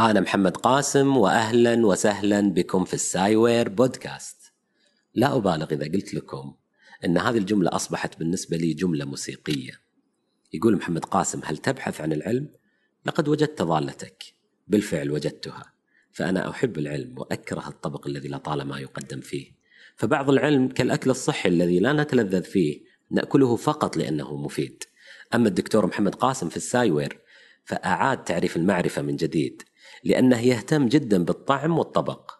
أنا محمد قاسم وأهلا وسهلا بكم في السايوير بودكاست. لا أبالغ إذا قلت لكم أن هذه الجملة أصبحت بالنسبة لي جملة موسيقية. يقول محمد قاسم هل تبحث عن العلم؟ لقد وجدت ضالتك. بالفعل وجدتها. فأنا أحب العلم وأكره الطبق الذي لطالما يقدم فيه. فبعض العلم كالأكل الصحي الذي لا نتلذذ فيه نأكله فقط لأنه مفيد. أما الدكتور محمد قاسم في ال Sciware فأعاد تعريف المعرفة من جديد. لأنه يهتم جدا بالطعم والطبق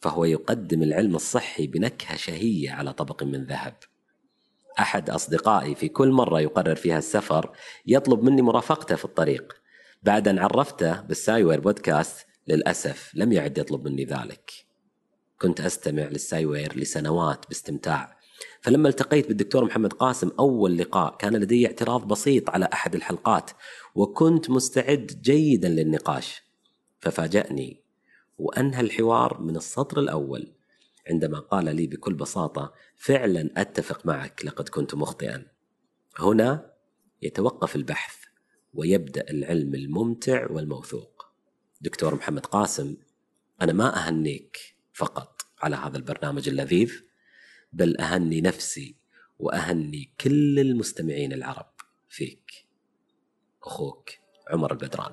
فهو يقدم العلم الصحي بنكهة شهية على طبق من ذهب. أحد أصدقائي في كل مرة يقرر فيها السفر يطلب مني مرافقته في الطريق. بعد أن عرفته بال Sciware Podcast للأسف لم يعد يطلب مني ذلك. كنت أستمع لل Sciware لسنوات باستمتاع. فلما التقيت بالدكتور محمد قاسم أول لقاء كان لدي اعتراض بسيط على أحد الحلقات وكنت مستعد جيدا للنقاش. ففاجأني. وأنهى الحوار من السطر الأول. عندما قال لي بكل بساطة فعلا أتفق معك لقد كنت مخطئا. هنا يتوقف البحث ويبدأ العلم الممتع والموثوق. دكتور محمد قاسم أنا ما أهنيك فقط على هذا البرنامج اللذيذ بل أهني نفسي وأهني كل المستمعين العرب فيك. أخوك عمر البدران.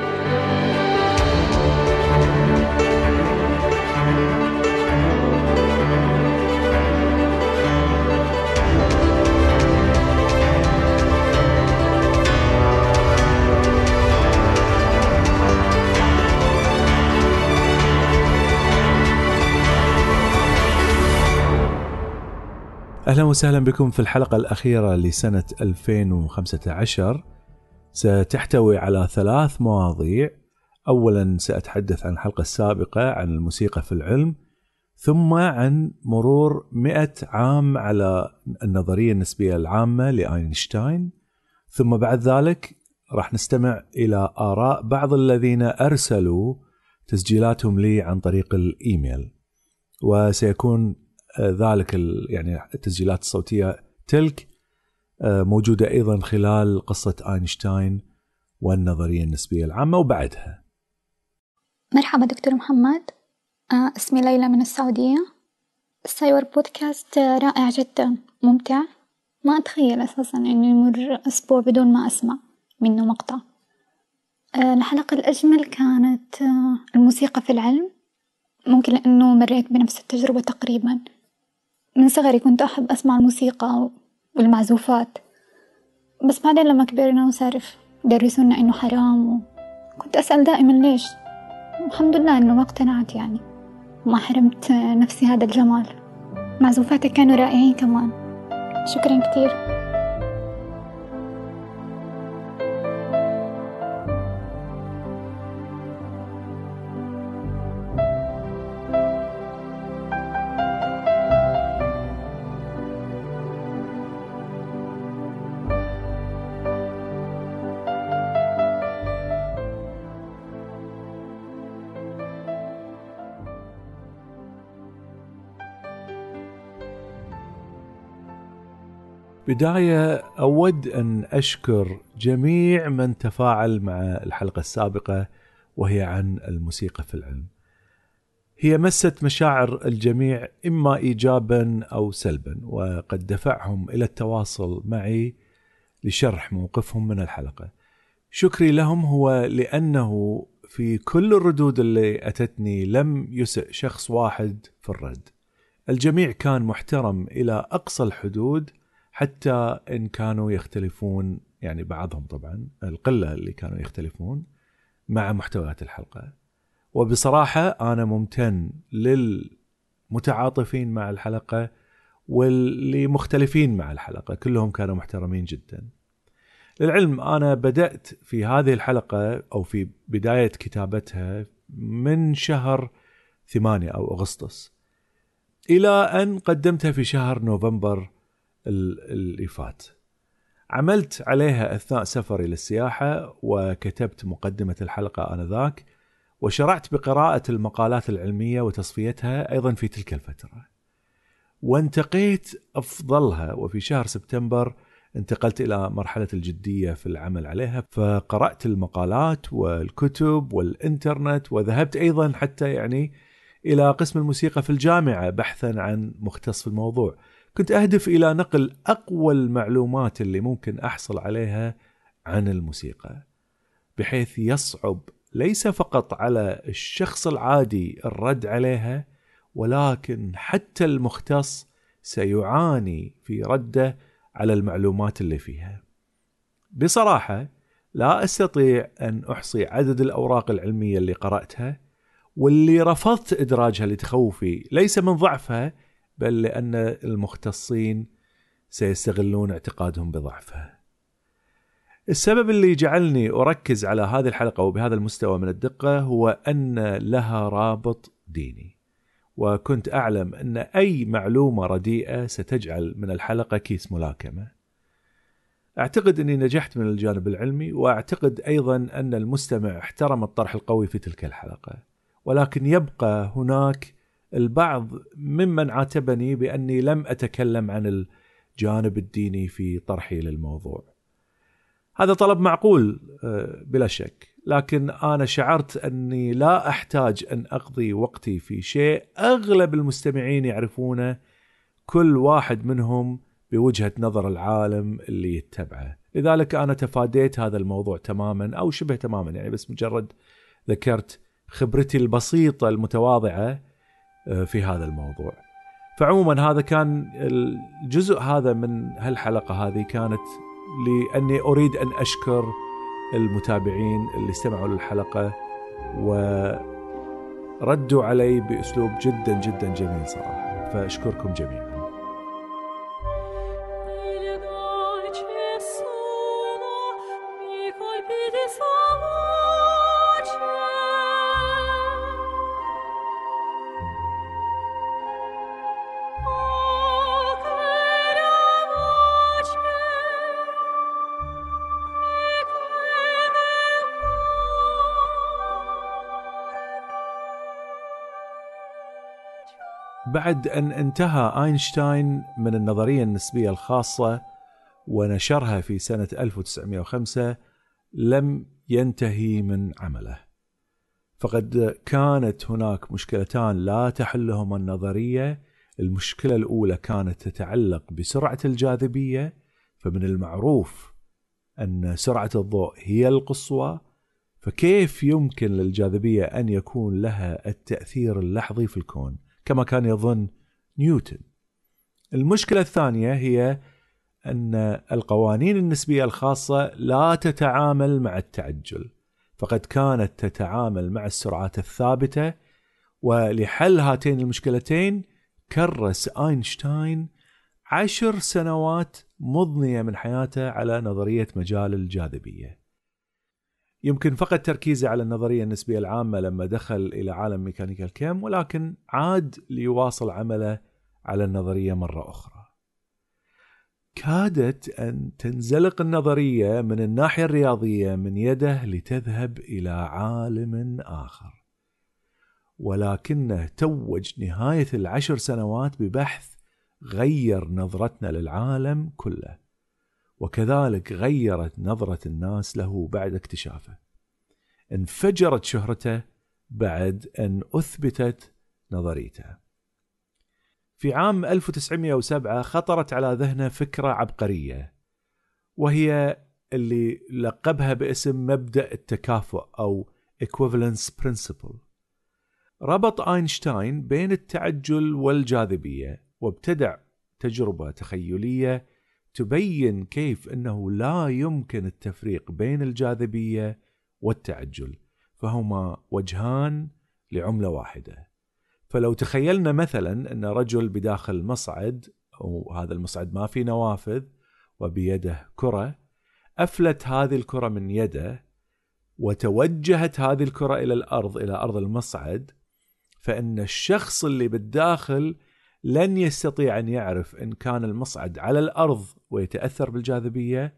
أهلا وسهلا بكم في الحلقة الأخيرة لسنة 2015 ستحتوي على ثلاث مواضيع. اولا سأتحدث عن الحلقة السابقه عن الموسيقى في العلم ثم عن مرور 100 عام على النظرية النسبية العامة لأينشتاين. ثم بعد ذلك راح نستمع إلى آراء بعض الذين أرسلوا تسجيلاتهم لي عن طريق الإيميل. وسيكون ذلك يعني التسجيلات الصوتية تلك آه، موجودة أيضا خلال قصة آينشتاين والنظرية النسبية العامة وبعدها. مرحبا دكتور محمد. آه، اسمي ليلى من السعودية. ال Sciware Podcast رائع جدا ممتع. ما أتخيل أساسا إنه يمر أسبوع بدون ما أسمع منه مقطع. آه، الحلقة الأجمل كانت الموسيقى في العلم. ممكن لأنه مريت بنفس التجربة تقريبا. من صغري كنت أحب أسمع الموسيقى والمعزوفات بس بعدين لما كبرنا وصار درسونا إنه حرام كنت أسأل دائما ليش؟ الحمد لله إنه ما اقتنعت يعني ما حرمت نفسي هذا الجمال معزوفاتك كانوا رائعين كمان شكرا كتير بداية أود أن أشكر جميع من تفاعل مع الحلقة السابقة وهي عن الموسيقى في العلم. هي مست مشاعر الجميع إما إيجابا أو سلبا وقد دفعهم إلى التواصل معي لشرح موقفهم من الحلقة. شكري لهم هو لأنه في كل الردود اللي أتتني لم يسئ شخص واحد في الرد. الجميع كان محترم إلى أقصى الحدود حتى إن كانوا يختلفون يعني بعضهم طبعا القلة اللي كانوا يختلفون مع محتويات الحلقة. وبصراحة أنا ممتن للمتعاطفين مع الحلقة واللي مختلفين مع الحلقة كلهم كانوا محترمين جدا. للعلم أنا بدأت في هذه الحلقة أو في بداية كتابتها من شهر ثمانية أو أغسطس. إلى أن قدمتها في شهر نوفمبر اللي فات عملت عليها أثناء سفري للسياحة وكتبت مقدمة الحلقة آنذاك وشرعت بقراءة المقالات العلمية وتصفيتها أيضا في تلك الفترة. وانتقيت أفضلها وفي شهر سبتمبر انتقلت إلى مرحلة الجدية في العمل عليها فقرأت المقالات والكتب والإنترنت وذهبت أيضا حتى يعني إلى قسم الموسيقى في الجامعة بحثا عن مختص في الموضوع. كنت أهدف إلى نقل أقوى المعلومات اللي ممكن أحصل عليها عن الموسيقى بحيث يصعب ليس فقط على الشخص العادي الرد عليها ولكن حتى المختص سيعاني في رده على المعلومات اللي فيها. بصراحة لا أستطيع أن أحصي عدد الأوراق العلمية اللي قرأتها واللي رفضت إدراجها لتخوفي ليس من ضعفها بل لأن المختصين سيستغلون اعتقادهم بضعفها. السبب اللي جعلني أركز على هذه الحلقة وبهذا المستوى من الدقة هو أن لها رابط ديني. وكنت أعلم أن أي معلومة رديئة ستجعل من الحلقة كيس ملاكمة. أعتقد أني نجحت من الجانب العلمي وأعتقد أيضا أن المستمع احترم الطرح القوي في تلك الحلقة. ولكن يبقى هناك البعض ممن عاتبني بأني لم أتكلم عن الجانب الديني في طرحي للموضوع. هذا طلب معقول آه، بلا شك لكن أنا شعرت أني لا أحتاج أن أقضي وقتي في شيء أغلب المستمعين يعرفونه كل واحد منهم بوجهة نظر العالم اللي يتبعه لذلك أنا تفاديت هذا الموضوع تماما أو شبه تماما يعني بس مجرد ذكرت خبرتي البسيطة المتواضعة في هذا الموضوع. فعموما هذا كان الجزء هذا من هالحلقة هذه كانت لأني أريد أن أشكر المتابعين اللي استمعوا للحلقة وردوا علي بأسلوب جدا جدا جميل صراحة. فأشكركم جميعا. بعد أن انتهى أينشتاين من النظرية النسبية الخاصة ونشرها في سنة 1905 لم ينتهي من عمله. فقد كانت هناك مشكلتان لا تحلهما النظرية. المشكلة الأولى كانت تتعلق بسرعة الجاذبية فمن المعروف أن سرعة الضوء هي القصوى. فكيف يمكن للجاذبية أن يكون لها التأثير اللحظي في الكون؟ كما كان يظن نيوتن. المشكلة الثانية هي أن القوانين النسبية الخاصة لا تتعامل مع التعجل، فقد كانت تتعامل مع السرعات الثابتة ولحل هاتين المشكلتين كرس أينشتاين عشر سنوات مضنية من حياته على نظرية مجال الجاذبية يمكن فقط تركيزه على النظرية النسبية العامة لما دخل إلى عالم ميكانيكا الكم ولكن عاد ليواصل عمله على النظرية مرة أخرى. كادت أن تنزلق النظرية من الناحية الرياضية من يده لتذهب إلى عالم آخر. ولكنه توج نهاية العشر سنوات ببحث غير نظرتنا للعالم كله. وكذلك غيرت نظرة الناس له بعد اكتشافه. انفجرت شهرته بعد أن أثبتت نظريته. في عام 1907 خطرت على ذهنه فكرة عبقرية وهي اللي لقبها باسم مبدأ التكافؤ أو equivalence principle. ربط أينشتاين بين التعجل والجاذبية وابتدع تجربة تخيلية تبين كيف أنه لا يمكن التفريق بين الجاذبية والتعجل فهما وجهان لعملة واحدة. فلو تخيلنا مثلا أن رجل بداخل مصعد وهذا المصعد ما في نوافذ وبيده كرة أفلت هذه الكرة من يده وتوجهت هذه الكرة إلى الأرض إلى أرض المصعد فإن الشخص اللي بالداخل لن يستطيع أن يعرف إن كان المصعد على الأرض ويتأثر بالجاذبية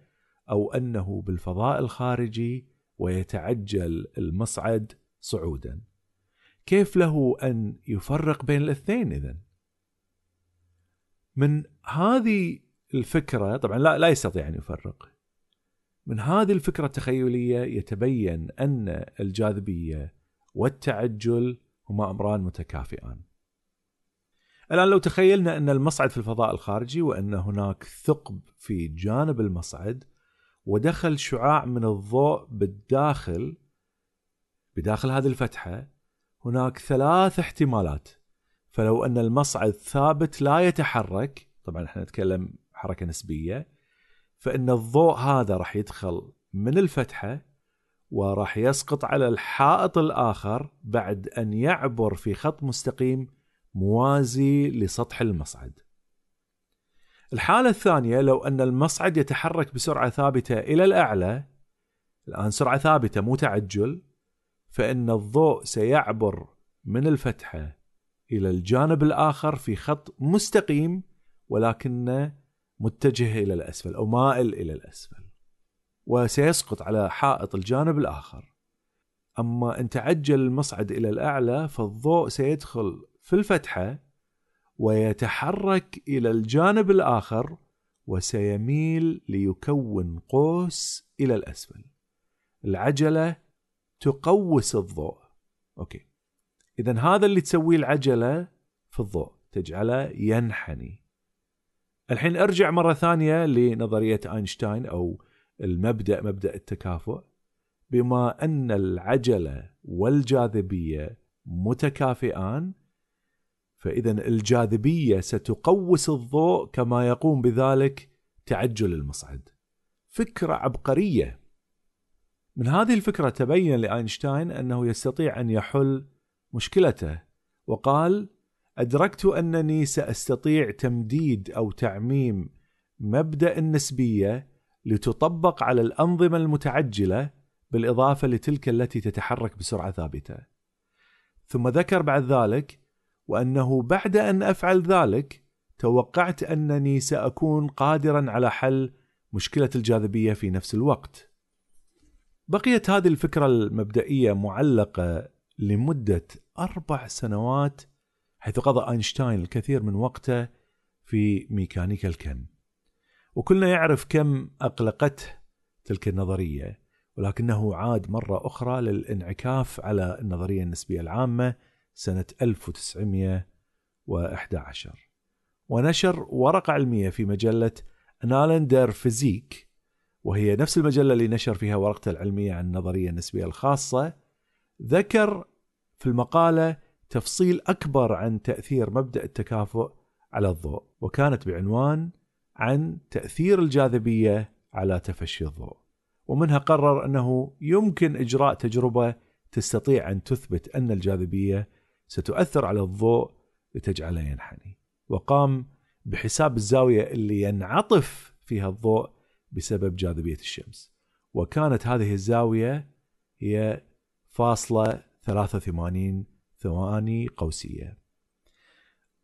أو أنه بالفضاء الخارجي ويتعجل المصعد صعودا. كيف له أن يفرق بين الاثنين اذا من هذه الفكرة طبعا لا لا يستطيع أن يفرق. من هذه الفكرة التخيلية يتبين أن الجاذبية والتعجل هما أمران متكافئان. الآن لو تخيلنا أن المصعد في الفضاء الخارجي وأن هناك ثقب في جانب المصعد ودخل شعاع من الضوء بالداخل بداخل هذه الفتحة هناك ثلاث احتمالات. فلو أن المصعد ثابت لا يتحرك طبعا إحنا نتكلم حركة نسبية فإن الضوء هذا راح يدخل من الفتحة وراح يسقط على الحائط الآخر بعد أن يعبر في خط مستقيم موازي لسطح المصعد. الحالة الثانية لو أن المصعد يتحرك بسرعة ثابتة إلى الأعلى الآن سرعة ثابتة مو تعجل فإن الضوء سيعبر من الفتحة إلى الجانب الآخر في خط مستقيم ولكنه متجه إلى الأسفل أو مائل إلى الأسفل. وسيسقط على حائط الجانب الآخر. أما إن تعجل المصعد إلى الأعلى فالضوء سيدخل في الفتحة ويتحرك إلى الجانب الآخر وسيميل ليكون قوس إلى الأسفل. العجلة تقوس الضوء. okay. اذا هذا اللي تسويه العجلة في الضوء تجعله ينحني. الحين أرجع مرة ثانية لنظرية أينشتاين أو المبدأ مبدأ التكافؤ بما أن العجلة والجاذبية متكافئان فإذا الجاذبية ستقوس الضوء كما يقوم بذلك تعجل المصعد. فكرة عبقرية. من هذه الفكرة تبين لأينشتاين أنه يستطيع أن يحل مشكلته وقال أدركت أنني سأستطيع تمديد أو تعميم مبدأ النسبية لتطبق على الأنظمة المتعجلة بالإضافة لتلك التي تتحرك بسرعة ثابتة. ثم ذكر بعد ذلك وأنه بعد أن أفعل ذلك توقعت أنني سأكون قادرا على حل مشكلة الجاذبية في نفس الوقت. بقيت هذه الفكرة المبدئية معلقة لمدة أربع سنوات حيث قضى أينشتاين الكثير من وقته في ميكانيكا الكم. وكلنا يعرف كم أقلقته تلك النظرية ولكنه عاد مرة أخرى للانعكاف على النظرية النسبية العامة سنة 1911 ونشر ورقة علمية في مجلة نالندر فيزيك وهي نفس المجلة اللي نشر فيها ورقته العلمية عن النظرية النسبية الخاصة. ذكر في المقالة تفصيل أكبر عن تأثير مبدأ التكافؤ على الضوء وكانت بعنوان عن تأثير الجاذبية على تفشي الضوء. ومنها قرر أنه يمكن إجراء تجربة تستطيع أن تثبت أن الجاذبية ستؤثر على الضوء لتجعله ينحني. وقام بحساب الزاوية اللي ينعطف فيها الضوء بسبب جاذبية الشمس. وكانت هذه الزاوية هي فاصلة 83 ثواني قوسية.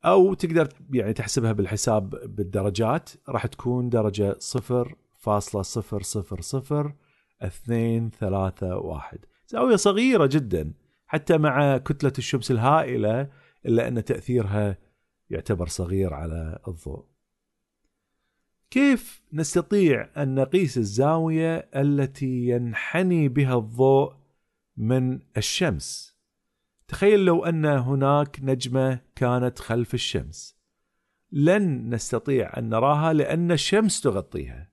أو تقدر يعني تحسبها بالحساب بالدرجات. راح تكون درجة 0.000 2 3 1 زاوية صغيرة جدا. حتى مع كتلة الشمس الهائلة إلا أن تأثيرها يعتبر صغير على الضوء. كيف نستطيع أن نقيس الزاوية التي ينحني بها الضوء من الشمس؟ تخيل لو أن هناك نجمة كانت خلف الشمس لن نستطيع أن نراها لأن الشمس تغطيها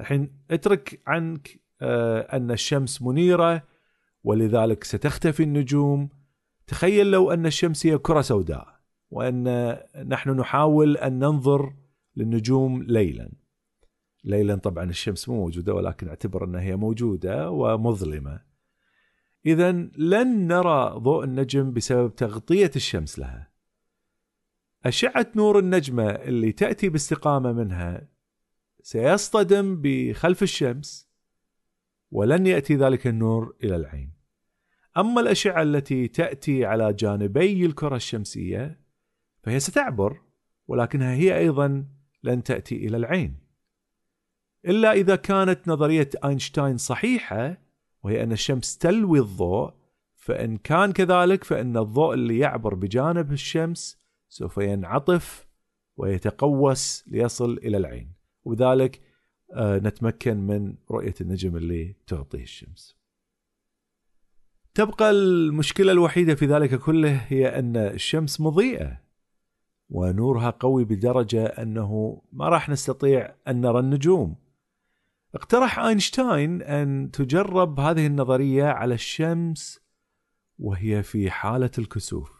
الحين اترك عنك آه، أن الشمس منيرة ولذلك ستختفي النجوم. تخيل لو أن الشمس هي كرة سوداء وأن نحن نحاول أن ننظر للنجوم ليلا. ليلا طبعا الشمس مو موجودة ولكن أعتبر أنها هي موجودة ومظلمة. اذا لن نرى ضوء النجم بسبب تغطية الشمس لها. أشعة نور النجمة اللي تأتي باستقامة منها سيصطدم بخلف الشمس ولن يأتي ذلك النور إلى العين. أما الأشعة التي تأتي على جانبي الكرة الشمسية فهي ستعبر ولكنها هي أيضا لن تأتي إلى العين. إلا إذا كانت نظرية أينشتاين صحيحة وهي أن الشمس تلوي الضوء فإن كان كذلك فإن الضوء اللي يعبر بجانب الشمس سوف ينعطف ويتقوس ليصل إلى العين. وبذلك آه، نتمكن من رؤية النجم اللي تغطيه الشمس. تبقى المشكلة الوحيدة في ذلك كله هي أن الشمس مضيئة ونورها قوي بدرجة أنه ما راح نستطيع أن نرى النجوم. اقترح أينشتاين أن تجرب هذه النظرية على الشمس وهي في حالة الكسوف.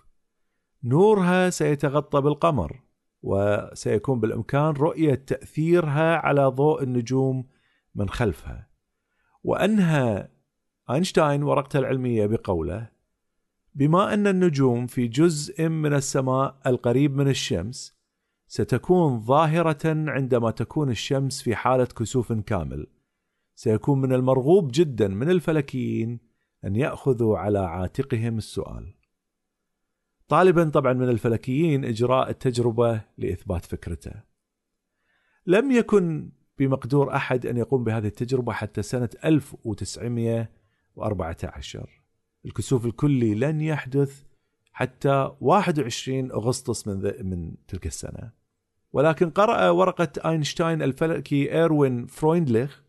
نورها سيتغطى بالقمر وسيكون بالإمكان رؤية تأثيرها على ضوء النجوم من خلفها. وأنهى أينشتاين ورقته العلمية بقوله بما أن النجوم في جزء من السماء القريب من الشمس ستكون ظاهرة عندما تكون الشمس في حالة كسوف كامل. سيكون من المرغوب جدا من الفلكيين أن يأخذوا على عاتقهم السؤال. طالبا طبعا من الفلكيين إجراء التجربة لإثبات فكرته. لم يكن بمقدور أحد أن يقوم بهذه التجربة حتى سنة 1914 الكسوف الكلي لن يحدث حتى 21 أغسطس من, من تلك السنة. ولكن قرأ ورقة أينشتاين الفلكي إيروين فرويندليخ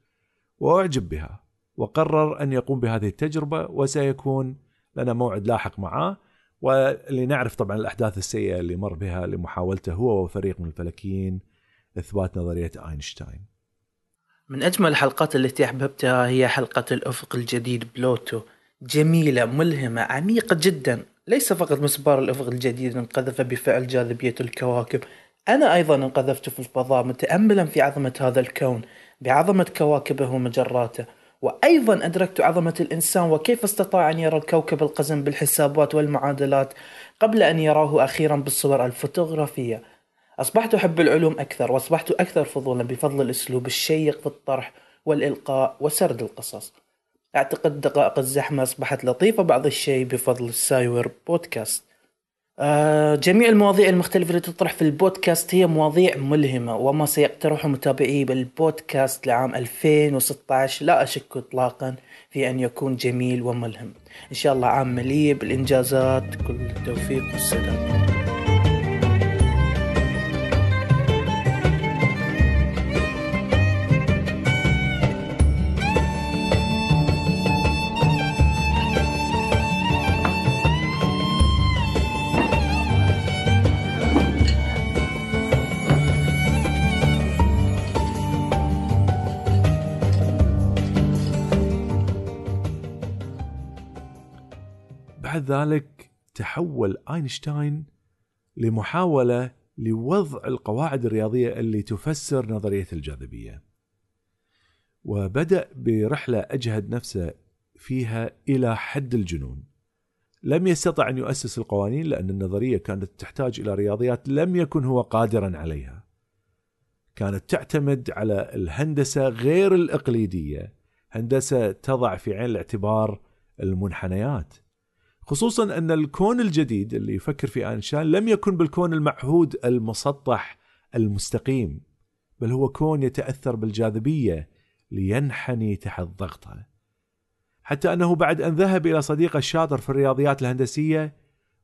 وأعجب بها وقرر أن يقوم بهذه التجربة وسيكون لنا موعد لاحق معه واللي نعرف طبعا الأحداث السيئة اللي مر بها لمحاولته هو وفريق من الفلكيين إثبات نظرية أينشتاين. من أجمل الحلقات التي أحببتها هي حلقة الأفق الجديد بلوتو. جميلة ملهمة عميقة جدا. ليس فقط مسبار الأفق الجديد انقذف بفعل جاذبية الكواكب أنا أيضا انقذفت في الفضاء متأملا في عظمة هذا الكون بعظمة كواكبه ومجراته. وأيضا أدركت عظمة الإنسان وكيف استطاع أن يرى الكوكب القزم بالحسابات والمعادلات قبل أن يراه أخيرا بالصور الفوتوغرافية. أصبحت أحب العلوم أكثر وأصبحت أكثر فضولا بفضل الأسلوب الشيق في الطرح والإلقاء وسرد القصص. أعتقد دقائق الزحمة أصبحت لطيفة بعض الشيء بفضل السايور بودكاست. آه، جميع المواضيع المختلفة التي تطرح في البودكاست هي مواضيع ملهمة وما سيقترح متابعي بالبودكاست لعام 2016 لا أشك إطلاقا في أن يكون جميل وملهم. إن شاء الله عام مليء بالإنجازات. كل التوفيق والسلام. ذلك تحول آينشتاين لمحاولة لوضع القواعد الرياضية اللي تفسر نظرية الجاذبية. وبدأ برحلة أجهد نفسه فيها إلى حد الجنون. لم يستطع أن يؤسس القوانين لأن النظرية كانت تحتاج إلى رياضيات لم يكن هو قادرا عليها. كانت تعتمد على الهندسة غير الإقليدية، هندسة تضع في عين الاعتبار المنحنيات. خصوصا أن الكون الجديد اللي يفكر فيه آينشتاين لم يكن بالكون المعهود المسطح المستقيم بل هو كون يتأثر بالجاذبية لينحني تحت ضغطه. حتى أنه بعد أن ذهب إلى صديقه الشاطر في الرياضيات الهندسية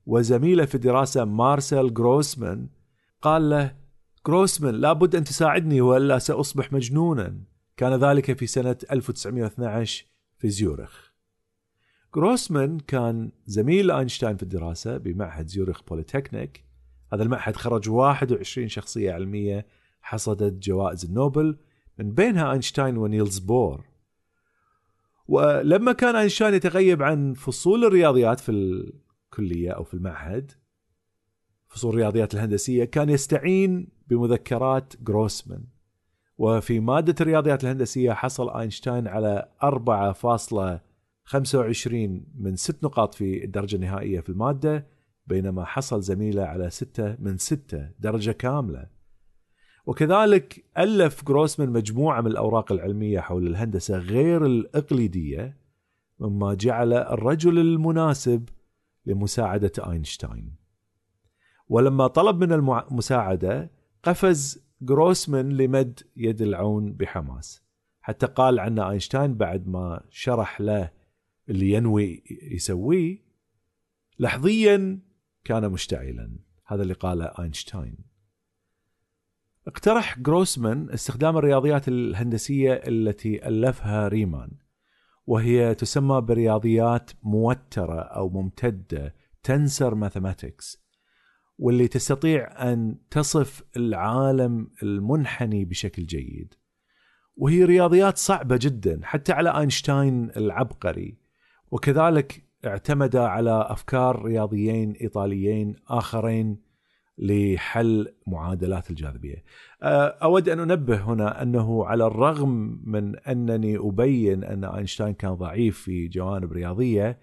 وزميله في الدراسة مارسيل جروسمان قال له جروسمان لابد أن تساعدني والا سأصبح مجنونا. كان ذلك في سنة 1912 في زيورخ. جروسمان كان زميل أينشتاين في الدراسة بمعهد زيورخ بوليتكنيك. هذا المعهد خرج 21 شخصية علمية حصدت جوائز النوبل من بينها أينشتاين ونيلز بور. ولما كان أينشتاين يتغيب عن فصول الرياضيات في الكلية أو في المعهد فصول الرياضيات الهندسية كان يستعين بمذكرات جروسمان. وفي مادة الرياضيات الهندسية حصل أينشتاين على 25 من ست نقاط في الدرجة النهائية في المادة بينما حصل زميلة على ستة من ستة درجة كاملة. وكذلك ألف جروسمان مجموعة من الأوراق العلمية حول الهندسة غير الإقليدية مما جعل الرجل المناسب لمساعدة أينشتاين. ولما طلب من المساعدة قفز جروسمان لمد يد العون بحماس حتى قال عنه أينشتاين بعد ما شرح له اللي ينوي يسويه لحظيا كان مشتعلا. هذا اللي قاله آينشتاين. اقترح جروسمان استخدام الرياضيات الهندسية التي ألفها ريمان وهي تسمى برياضيات موترة أو ممتدة tensor mathematics واللي تستطيع أن تصف العالم المنحني بشكل جيد. وهي رياضيات صعبة جدا حتى على آينشتاين العبقري. وكذلك اعتمد على أفكار رياضيين إيطاليين آخرين لحل معادلات الجاذبية. أه، أود أن أنبه هنا أنه على الرغم من أنني أبين أن أينشتاين كان ضعيف في جوانب رياضية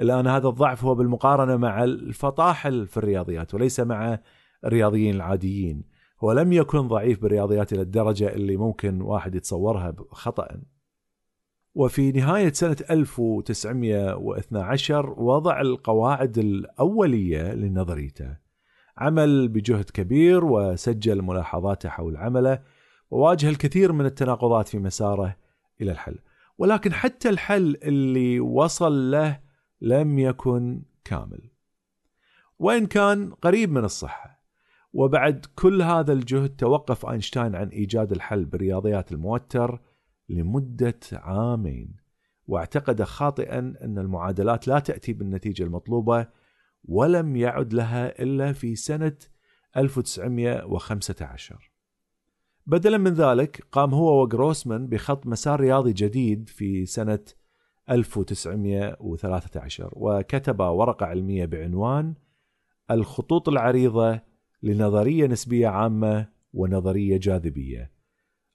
الا ان هذا الضعف هو بالمقارنة مع الفطاحل في الرياضيات وليس مع الرياضيين العاديين. هو لم يكن ضعيف بالرياضيات إلى الدرجة اللي ممكن واحد يتصورها خطأ. وفي نهاية سنة 1912 وضع القواعد الأولية لنظريته. عمل بجهد كبير وسجل ملاحظاته حول عمله وواجه الكثير من التناقضات في مساره إلى الحل. ولكن حتى الحل اللي وصل له لم يكن كامل. وإن كان قريب من الصحة. وبعد كل هذا الجهد توقف أينشتاين عن إيجاد الحل برياضيات الموتر لمدة عامين. واعتقد خاطئا أن المعادلات لا تأتي بالنتيجة المطلوبة ولم يعد لها إلا في سنة 1915 بدلا من ذلك قام هو وجروسمان بخط مسار رياضي جديد في سنة 1913 وكتب ورقة علمية بعنوان الخطوط العريضة لنظرية نسبية عامة ونظرية جاذبية.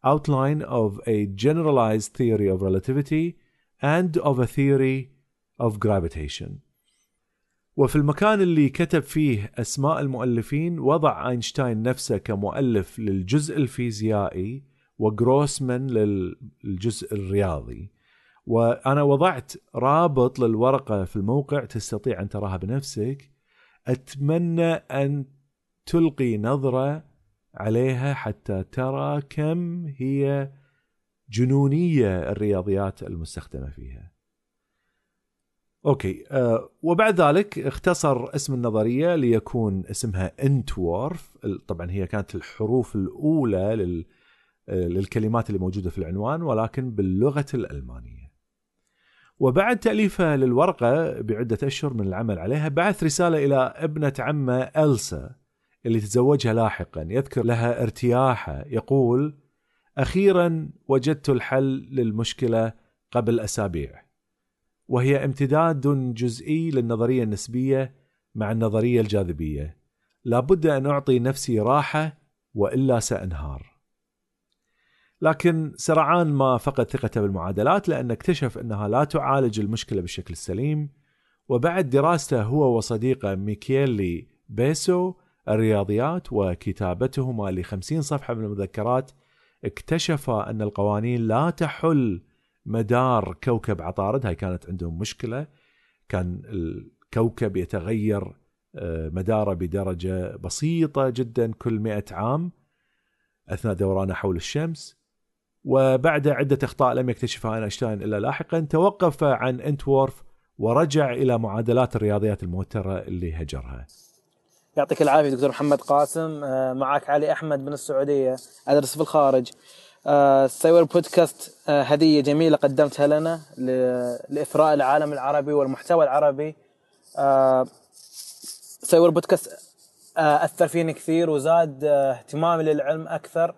Outline of a generalized theory of relativity and of a theory of gravitation. وفي المكان اللي كتب فيه أسماء المؤلفين وضع أينشتاين نفسه كمؤلف للجزء الفيزيائي وجروسمان للجزء الرياضي. وأنا وضعت رابط للورقة في الموقع تستطيع أن تراها بنفسك. أتمنى أن تلقي نظرة عليها حتى ترى كم هي جنونية الرياضيات المستخدمة فيها. أوكي أه وبعد ذلك اختصر اسم النظرية ليكون اسمها انتورف طبعا هي كانت الحروف الأولى لل للكلمات اللي موجودة في العنوان ولكن باللغة الألمانية. وبعد تاليفه للورقة بعدة أشهر من العمل عليها بعث رسالة إلى ابنة عمة ألسا اللي تزوجها لاحقا يذكر لها ارتياحه يقول أخيرا وجدت الحل للمشكلة قبل أسابيع وهي امتداد جزئي للنظرية النسبية مع النظرية الجاذبية. لابد أن أعطي نفسي راحة وإلا سأنهار. لكن سرعان ما فقد ثقته بالمعادلات لأن اكتشف أنها لا تعالج المشكلة بالشكل السليم. وبعد دراسته هو وصديقه ميكيلي بيسو الرياضيات وكتابتهما لخمسين صفحة من المذكرات اكتشف أن القوانين لا تحل مدار كوكب عطارد. هاي كانت عندهم مشكلة. كان الكوكب يتغير آه، مداره بدرجة بسيطة جدا كل مئة عام أثناء دورانه حول الشمس. وبعد عدة أخطاء لم يكتشفها أينشتاين إلا لاحقا توقف عن إنتورف ورجع إلى معادلات الرياضيات الموترة اللي هجرها. يعطيك العافية دكتور محمد قاسم. آه، معك علي أحمد من السعودية أدرس في الخارج. سايور بودكاست آه، هدية جميلة قدمتها لنا لإثراء العالم العربي والمحتوى العربي. سايور بودكاست آه، أثر فيني كثير وزاد اهتمامي للعلم أكثر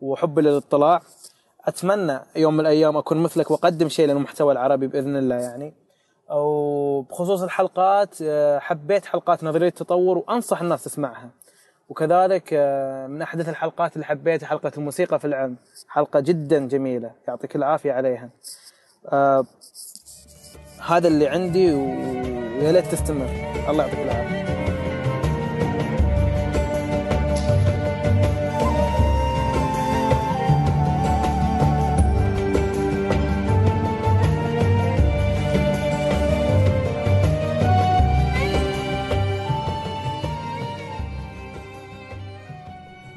وحبي للاطلاع. أتمنى يوم من الأيام أكون مثلك وأقدم شيء للمحتوى العربي بإذن الله يعني. وبخصوص الحلقات آه، حبيت حلقات نظرية التطور وأنصح الناس تسمعها. وكذلك آه، من أحدث الحلقات اللي حبيتها حلقة الموسيقى في العلم. حلقة جدا جميلة يعطيك العافية عليها. آه، هذا اللي عندي ويا ليت تستمر. الله يعطيك العافية.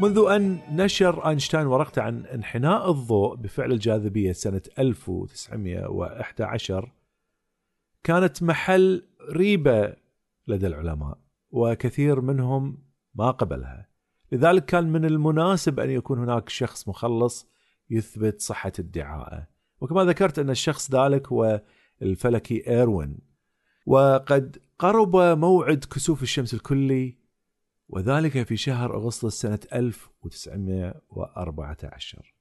منذ أن نشر أينشتاين ورقته عن انحناء الضوء بفعل الجاذبية سنة 1911 كانت محل ريبة لدى العلماء وكثير منهم ما قبلها. لذلك كان من المناسب أن يكون هناك شخص مخلص يثبت صحة ادعائه. وكما ذكرت أن الشخص ذلك هو الفلكي إيروين. وقد قرب موعد كسوف الشمس الكلي وذلك في شهر أغسطس سنة 1914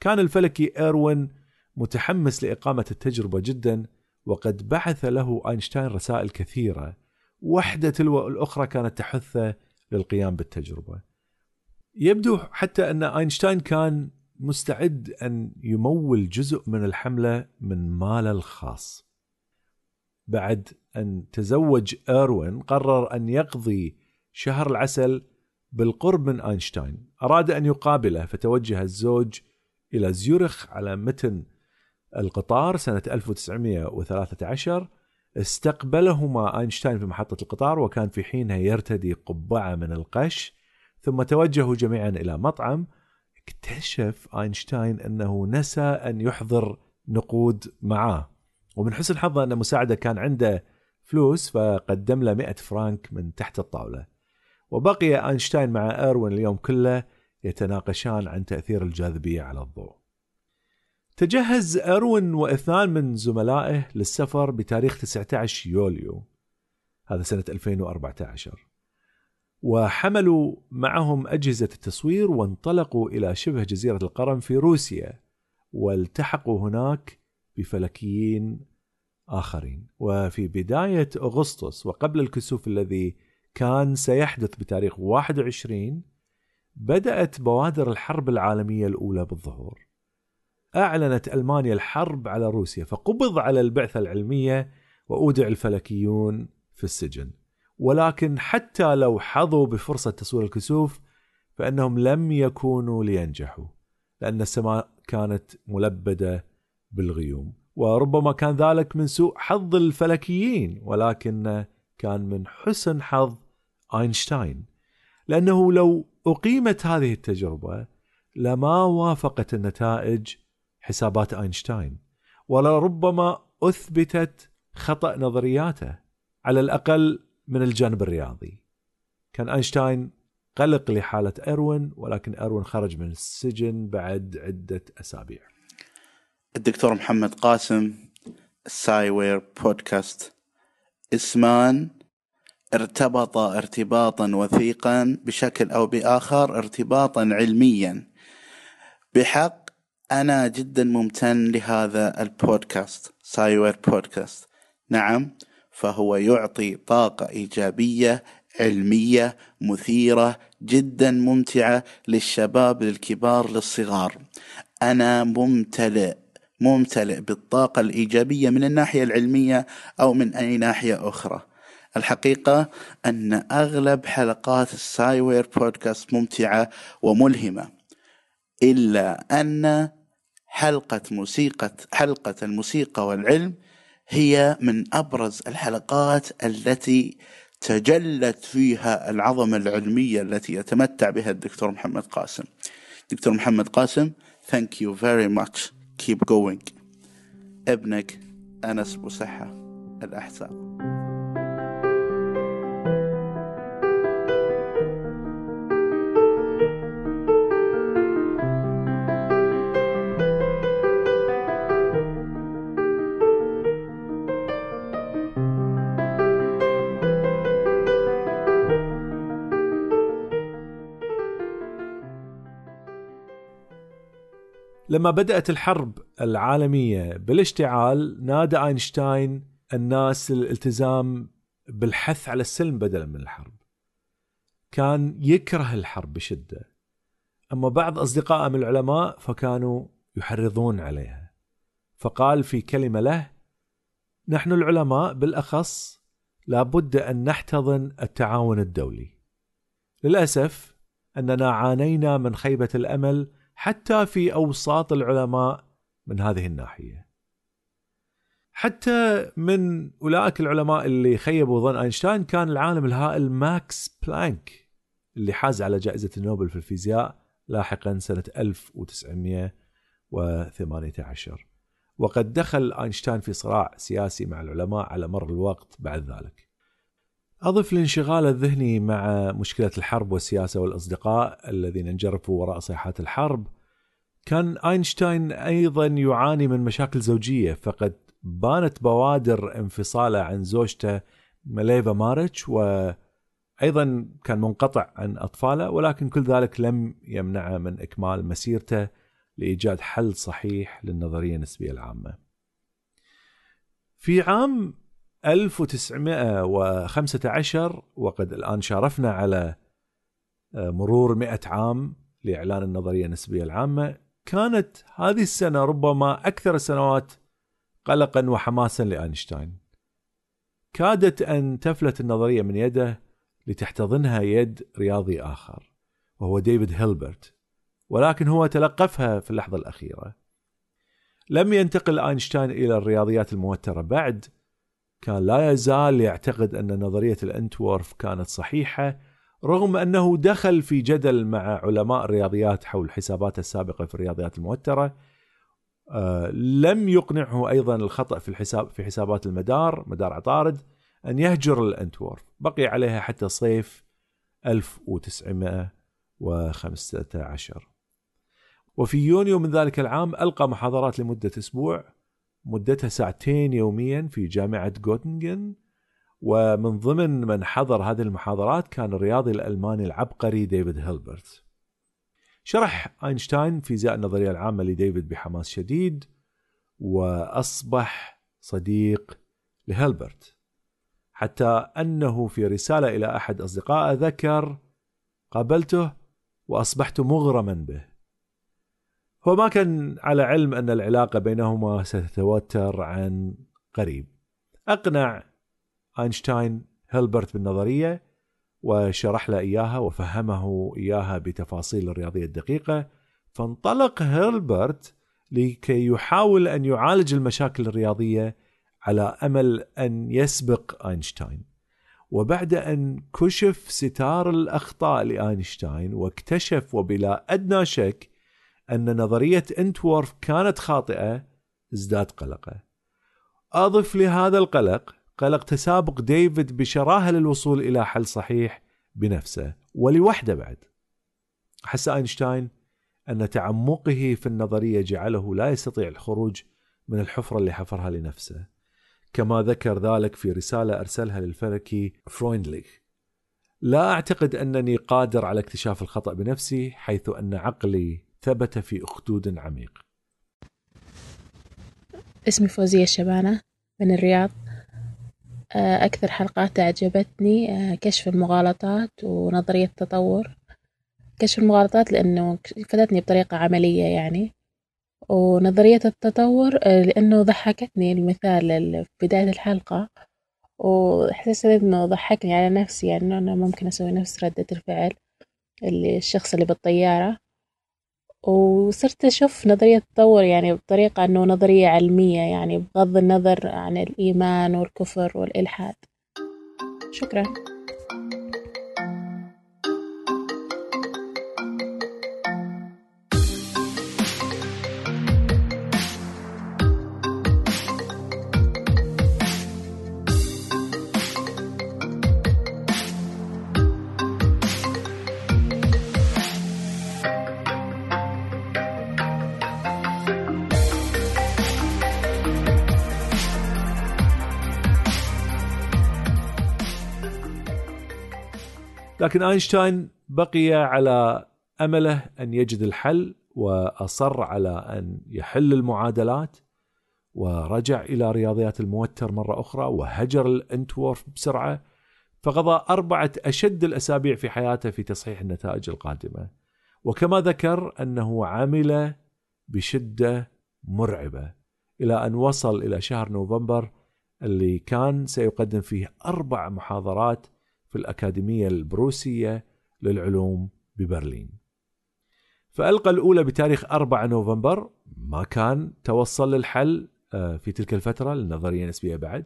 كان الفلكي إيروين متحمس لإقامة التجربة جدا وقد بعث له أينشتاين رسائل كثيرة. واحدة تلو الأخرى كانت تحثه للقيام بالتجربة. يبدو حتى أن أينشتاين كان مستعد أن يمول جزء من الحملة من ماله الخاص. بعد أن تزوج إيروين قرر أن يقضي شهر العسل بالقرب من أينشتاين. أراد أن يقابله فتوجه الزوج إلى زيورخ على متن القطار سنة 1913 استقبلهما أينشتاين في محطة القطار وكان في حينها يرتدي قبعة من القش. ثم توجهوا جميعا إلى مطعم. اكتشف أينشتاين أنه نسى أن يحضر نقود معاه. ومن حسن حظه أن مساعدة كان عنده فلوس فقدم له 100 فرانك من تحت الطاولة. وبقي أينشتاين مع إيروين اليوم كله يتناقشان عن تأثير الجاذبية على الضوء. تجهز إيروين وإثنان من زملائه للسفر بتاريخ 19 يوليو هذا سنة 2014 وحملوا معهم أجهزة التصوير وانطلقوا إلى شبه جزيرة القرم في روسيا والتحقوا هناك بفلكيين آخرين. وفي بداية أغسطس وقبل الكسوف الذي كان سيحدث بتاريخ 21 بدأت بوادر الحرب العالمية الأولى بالظهور. أعلنت ألمانيا الحرب على روسيا فقبض على البعثة العلمية وأودع الفلكيون في السجن. ولكن حتى لو حظوا بفرصة تصوير الكسوف فإنهم لم يكونوا لينجحوا لأن السماء كانت ملبدة بالغيوم. وربما كان ذلك من سوء حظ الفلكيين ولكن كان من حسن حظ اينشتاين لأنه لو أقيمت هذه التجربة لما وافقت النتائج حسابات اينشتاين ولربما أثبتت خطأ نظرياته على الأقل من الجانب الرياضي. كان اينشتاين قلق لحالة إيروين ولكن إيروين خرج من السجن بعد عدة أسابيع. الدكتور محمد قاسم السايوير بودكاست اسمان ارتبطا ارتباطا وثيقا بشكل أو بآخر ارتباطا علميا. بحق أنا جدا ممتن لهذا البودكاست سايوير بودكاست. نعم فهو يعطي طاقة إيجابية علمية مثيرة جدا ممتعة للشباب للكبار للصغار. أنا ممتلئ ممتلئ بالطاقة الإيجابية من الناحية العلمية أو من أي ناحية أخرى. الحقيقة أن أغلب حلقات السايوير بودكاست ممتعة وملهمة إلا أن حلقة موسيقى حلقة الموسيقى والعلم هي من أبرز الحلقات التي تجلت فيها العظمة العلمية التي يتمتع بها الدكتور محمد قاسم. دكتور محمد قاسم thank you very much. Keep going. أبنك أنس بصحة الأحساء لما بدأت الحرب العالمية بالاشتعال نادى أينشتاين الناس للالتزام بالحث على السلم بدلا من الحرب. كان يكره الحرب بشدة. أما بعض أصدقائه من العلماء فكانوا يحرضون عليها. فقال في كلمة له نحن العلماء بالأخص لابد أن نحتضن التعاون الدولي. للأسف أننا عانينا من خيبة الأمل حتى في أوساط العلماء من هذه الناحية. حتى من أولئك العلماء اللي خيبوا ظن أينشتاين كان العالم الهائل ماكس بلانك اللي حاز على جائزة النوبل في الفيزياء لاحقا سنة 1918 وقد دخل أينشتاين في صراع سياسي مع العلماء على مر الوقت بعد ذلك. أضف الانشغال الذهني مع مشكلة الحرب والسياسة والأصدقاء الذين انجرفوا وراء صيحات الحرب. كان أينشتاين أيضا يعاني من مشاكل زوجية فقد بانت بوادر انفصاله عن زوجته مليفا ماريتش وأيضا كان منقطع عن أطفاله ولكن كل ذلك لم يمنعه من إكمال مسيرته لإيجاد حل صحيح للنظرية النسبية العامة. في عام 1915 وقد الآن شارفنا على آه، مرور 100 عام لإعلان النظرية النسبية العامة. كانت هذه السنة ربما أكثر السنوات قلقا وحماسا لأينشتاين. كادت أن تفلت النظرية من يده لتحتضنها يد رياضي آخر وهو ديفيد هيلبرت ولكن هو تلقفها في اللحظة الأخيرة. لم ينتقل أينشتاين إلى الرياضيات الموترة بعد كان لا يزال يعتقد أن نظرية الأنتورف كانت صحيحة رغم أنه دخل في جدل مع علماء الرياضيات حول حساباته السابقة في الرياضيات الموترة. آه لم يقنعه أيضا الخطأ في الحساب في حسابات المدار مدار عطارد أن يهجر الأنتورف. بقي عليها حتى صيف 1915 وفي يونيو من ذلك العام ألقى محاضرات لمدة أسبوع. مدتها ساعتين يوميا في جامعة جوتنجن ومن ضمن من حضر هذه المحاضرات كان الرياضي الألماني العبقري ديفيد هيلبرت. شرح أينشتاين فيزياء النظرية العامة لديفيد بحماس شديد وأصبح صديق لهيلبرت. حتى أنه في رسالة إلى أحد أصدقائه ذكر قابلته وأصبحت مغرما به. هو ما كان على علم أن العلاقة بينهما ستتوتر عن قريب. أقنع أينشتاين هيلبرت بالنظرية وشرح له إياها وفهمه إياها بتفاصيل الرياضية الدقيقة. فانطلق هيلبرت لكي يحاول أن يعالج المشاكل الرياضية على أمل أن يسبق أينشتاين. وبعد أن كشف ستار الأخطاء لأينشتاين واكتشف وبلا أدنى شك أن نظرية إنتورف كانت خاطئة ازداد قلقه. أضف لهذا القلق قلق تسابق ديفيد بشراهة للوصول إلى حل صحيح بنفسه ولوحده بعد. حس أينشتاين أن تعمقه في النظرية جعله لا يستطيع الخروج من الحفرة اللي حفرها لنفسه كما ذكر ذلك في رسالة أرسلها للفلكي فرويندليخ لا أعتقد أنني قادر على اكتشاف الخطأ بنفسي حيث أن عقلي ثبت في أخدود عميق. اسمي فوزية الشبانة من الرياض. آه، أكثر حلقات أعجبتني آه، كشف المغالطات ونظرية التطور. كشف المغالطات لأنه فادتني بطريقة عملية يعني. ونظرية التطور آه، لأنه ضحكتني المثال في بداية الحلقة. وحسيت إنه ضحكني على نفسي يعني أنا ممكن أسوي نفس ردة الفعل الشخص اللي بالطيارة. وصرت أشوف نظرية التطور يعني بطريقة إنه نظرية علمية يعني بغض النظر عن الإيمان والكفر والإلحاد. شكرا. لكن آينشتاين بقي على أمله أن يجد الحل وأصر على أن يحل المعادلات ورجع إلى رياضيات الموتر مرة أخرى وهجر الأنتورف بسرعة فقضى أربعة أشد الأسابيع في حياته في تصحيح النتائج القادمة. وكما ذكر أنه عمل بشدة مرعبة إلى أن وصل إلى شهر نوفمبر اللي كان سيقدم فيه أربع محاضرات في الأكاديمية البروسية للعلوم ببرلين. فألقى الأولى بتاريخ 4 نوفمبر ما كان توصل للحل آه، في تلك الفترة للنظرية النسبية بعد.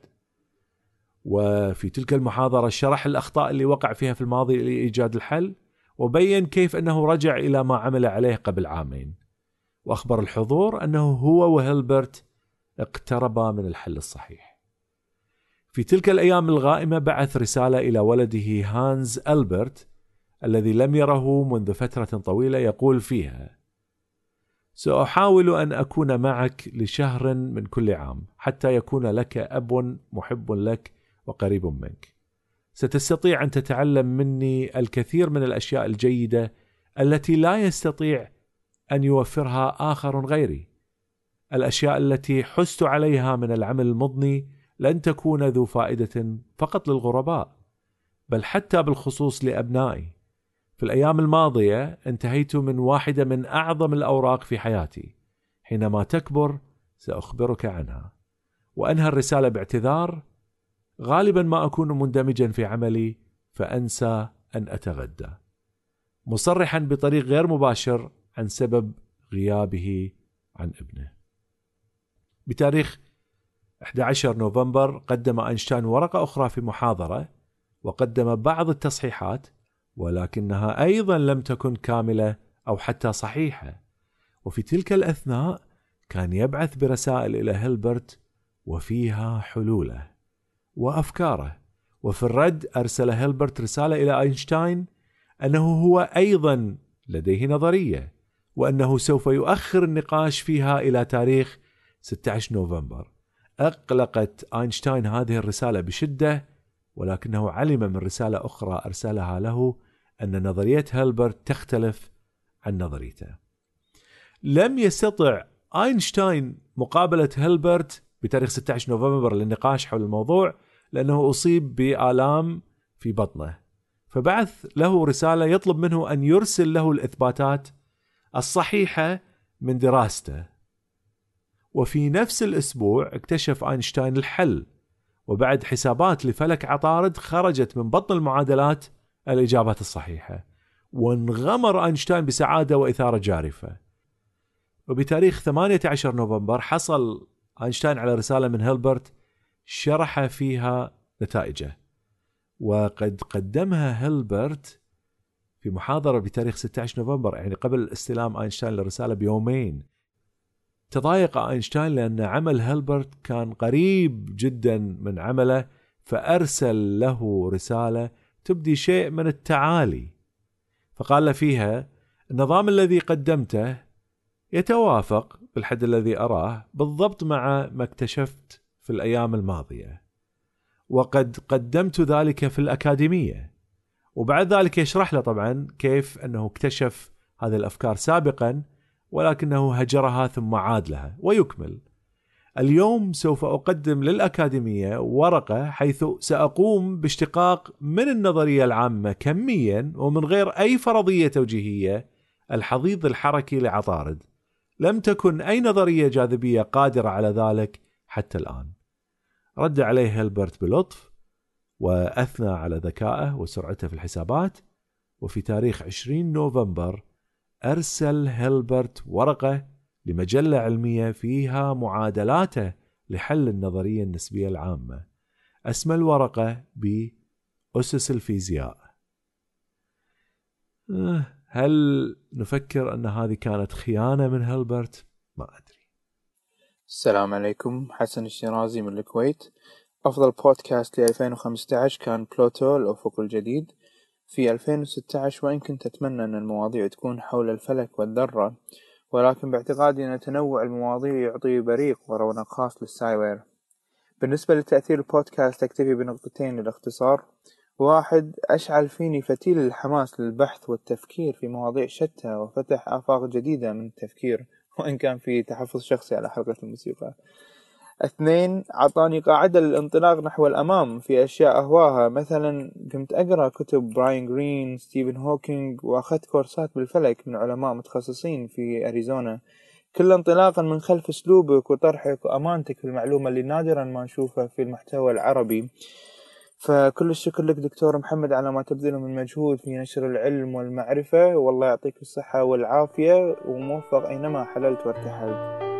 وفي تلك المحاضرة شرح الأخطاء اللي وقع فيها في الماضي لإيجاد الحل وبين كيف أنه رجع إلى ما عمل عليه قبل عامين. وأخبر الحضور أنه هو وهيلبرت اقتربا من الحل الصحيح. في تلك الأيام الغائمة بعث رسالة إلى ولده هانز ألبرت الذي لم يره منذ فترة طويلة يقول فيها سأحاول أن أكون معك لشهر من كل عام حتى يكون لك أب محب لك وقريب منك. ستستطيع أن تتعلم مني الكثير من الأشياء الجيدة التي لا يستطيع أن يوفرها آخر غيري. الأشياء التي حست عليها من العمل المضني لن تكون ذو فائدة فقط للغرباء بل حتى بالخصوص لأبنائي. في الأيام الماضية انتهيت من واحدة من أعظم الأوراق في حياتي. حينما تكبر سأخبرك عنها. وأنهى الرسالة باعتذار غالبا ما أكون مندمجا في عملي فأنسى أن أتغدى. مصرحا بطريق غير مباشر عن سبب غيابه عن ابنه. بتاريخ 11 نوفمبر قدم أينشتاين ورقة أخرى في محاضرة وقدم بعض التصحيحات ولكنها أيضا لم تكن كاملة أو حتى صحيحة. وفي تلك الأثناء كان يبعث برسائل إلى هيلبرت وفيها حلولة وأفكاره. وفي الرد أرسل هيلبرت رسالة إلى أينشتاين أنه هو أيضا لديه نظرية وأنه سوف يؤخر النقاش فيها إلى تاريخ 16 نوفمبر. أقلقت أينشتاين هذه الرسالة بشدة ولكنه علم من رسالة أخرى أرسلها له أن نظرية هيلبرت تختلف عن نظريته. لم يستطع أينشتاين مقابلة هيلبرت بتاريخ 16 نوفمبر للنقاش حول الموضوع لأنه أصيب بآلام في بطنه. فبعث له رسالة يطلب منه أن يرسل له الإثباتات الصحيحة من دراسته. وفي نفس الأسبوع اكتشف أينشتاين الحل وبعد حسابات لفلك عطارد خرجت من بطن المعادلات الإجابات الصحيحة وانغمر أينشتاين بسعادة وإثارة جارفة. وبتاريخ 18 نوفمبر حصل أينشتاين على رسالة من هيلبرت شرح فيها نتائجه. وقد قدمها هيلبرت في محاضرة بتاريخ 16 نوفمبر يعني قبل استلام أينشتاين للرسالة بيومين. تضايق أينشتاين لأن عمل هيلبرت كان قريب جدا من عمله فأرسل له رسالة تبدي شيء من التعالي. فقال له فيها النظام الذي قدمته يتوافق بالحد الذي أراه بالضبط مع ما اكتشفت في الأيام الماضية وقد قدمت ذلك في الأكاديمية. وبعد ذلك يشرح له طبعا كيف أنه اكتشف هذه الأفكار سابقا ولكنه هجرها ثم عاد لها ويكمل. اليوم سوف أقدم للأكاديمية ورقة حيث سأقوم باشتقاق من النظرية العامة كميا ومن غير أي فرضية توجيهية الحضيض الحركي لعطارد. لم تكن أي نظرية جاذبية قادرة على ذلك حتى الآن. رد عليه هيلبرت بلطف وأثنى على ذكائه وسرعته في الحسابات. وفي تاريخ 20 نوفمبر أرسل هيلبرت ورقة لمجلة علمية فيها معادلاته لحل النظرية النسبية العامة. اسم الورقة بأسس الفيزياء. أه، هل نفكر أن هذه كانت خيانة من هيلبرت؟ ما أدري. السلام عليكم حسن الشيرازي من الكويت. أفضل بودكاست ل 2015 كان بلوتو الأفق الجديد. في 2016 وإن كنت أتمنى أن المواضيع تكون حول الفلك والذرة ولكن باعتقادي أن تنوع المواضيع يعطي بريق ورونق خاص للسايوير. بالنسبة لتأثير البودكاست أكتفي بنقطتين للاختصار. واحد أشعل فيني فتيل الحماس للبحث والتفكير في مواضيع شتى وفتح آفاق جديدة من التفكير وإن كان في تحفظ شخصي على حلقة الموسيقى. اثنين عطاني قاعدة للانطلاق نحو الأمام في أشياء أهواها. مثلا كنت أقرأ كتب براين جرين ستيفن هوكينج وأخذت كورسات بالفلك من علماء متخصصين في أريزونا. كل انطلاقا من خلف أسلوبك وطرحك وأمانتك في المعلومة اللي نادرا ما نشوفها في المحتوى العربي. فكل الشكر لك دكتور محمد على ما تبذله من مجهود في نشر العلم والمعرفة. والله يعطيك الصحة والعافية وموفق أينما حللت وارتحلت.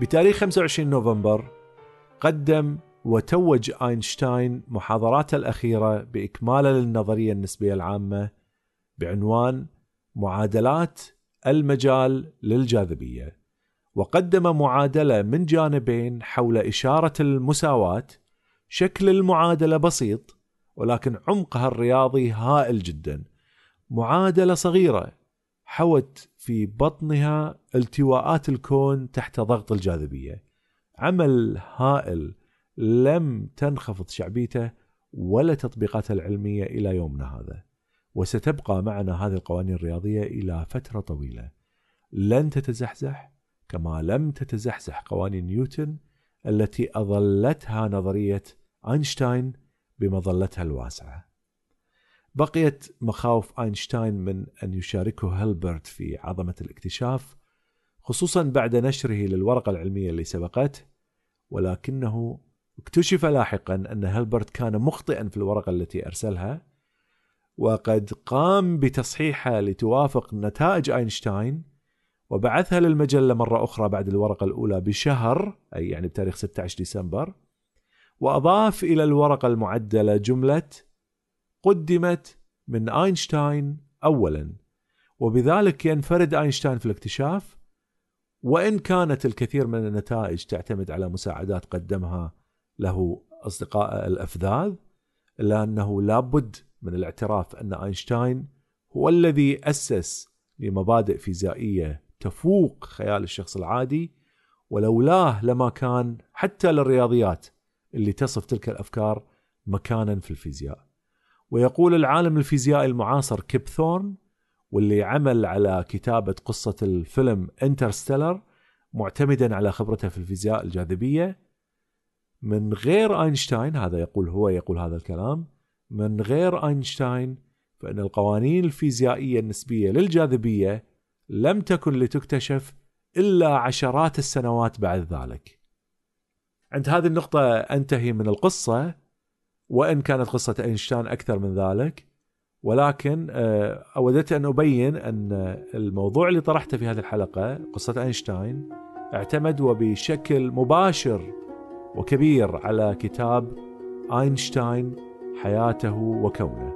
بتاريخ 25 نوفمبر قدم وتوج أينشتاين محاضراته الأخيرة بإكماله للنظرية النسبية العامة بعنوان معادلات المجال للجاذبية. وقدم معادلة من جانبين حول إشارة المساواة. شكل المعادلة بسيط ولكن عمقها الرياضي هائل جدا. معادلة صغيرة حوت في بطنها التواءات الكون تحت ضغط الجاذبية. عمل هائل. لم تنخفض شعبيته ولا تطبيقاته العلمية إلى يومنا هذا. وستبقى معنا هذه القوانين الرياضية إلى فترة طويلة. لن تتزحزح كما لم تتزحزح قوانين نيوتن التي أظلتها نظرية أينشتاين بمظلتها الواسعة. بقيت مخاوف أينشتاين من أن يشاركه هيلبرت في عظمة الاكتشاف خصوصا بعد نشره للورقة العلمية اللي سبقته ولكنه اكتشف لاحقا أن هيلبرت كان مخطئا في الورقة التي أرسلها وقد قام بتصحيحها لتوافق نتائج أينشتاين وبعثها للمجلة مرة أخرى بعد الورقة الأولى بشهر أي يعني بتاريخ 16 ديسمبر وأضاف إلى الورقة المعدلة جملة قدمت من أينشتاين أولا وبذلك ينفرد أينشتاين في الاكتشاف وإن كانت الكثير من النتائج تعتمد على مساعدات قدمها له أصدقاء الأفذاذ إلا أنه لابد من الاعتراف أن أينشتاين هو الذي أسس لمبادئ فيزيائية تفوق خيال الشخص العادي ولولاه لما كان حتى للرياضيات اللي تصف تلك الأفكار مكانا في الفيزياء. ويقول العالم الفيزيائي المعاصر كيب ثورن واللي عمل على كتابة قصة الفيلم Interstellar معتمدا على خبرته في الفيزياء الجاذبية. من غير أينشتاين هذا يقول هو يقول هذا الكلام من غير أينشتاين فإن القوانين الفيزيائية النسبية للجاذبية لم تكن لتكتشف إلا عشرات السنوات بعد ذلك. عند هذه النقطة أنتهي من القصة. وإن كانت قصة أينشتاين أكثر من ذلك ولكن آه، أودت أن أبين أن الموضوع اللي طرحته في هذه الحلقة قصة أينشتاين اعتمد وبشكل مباشر وكبير على كتاب أينشتاين حياته وكونه.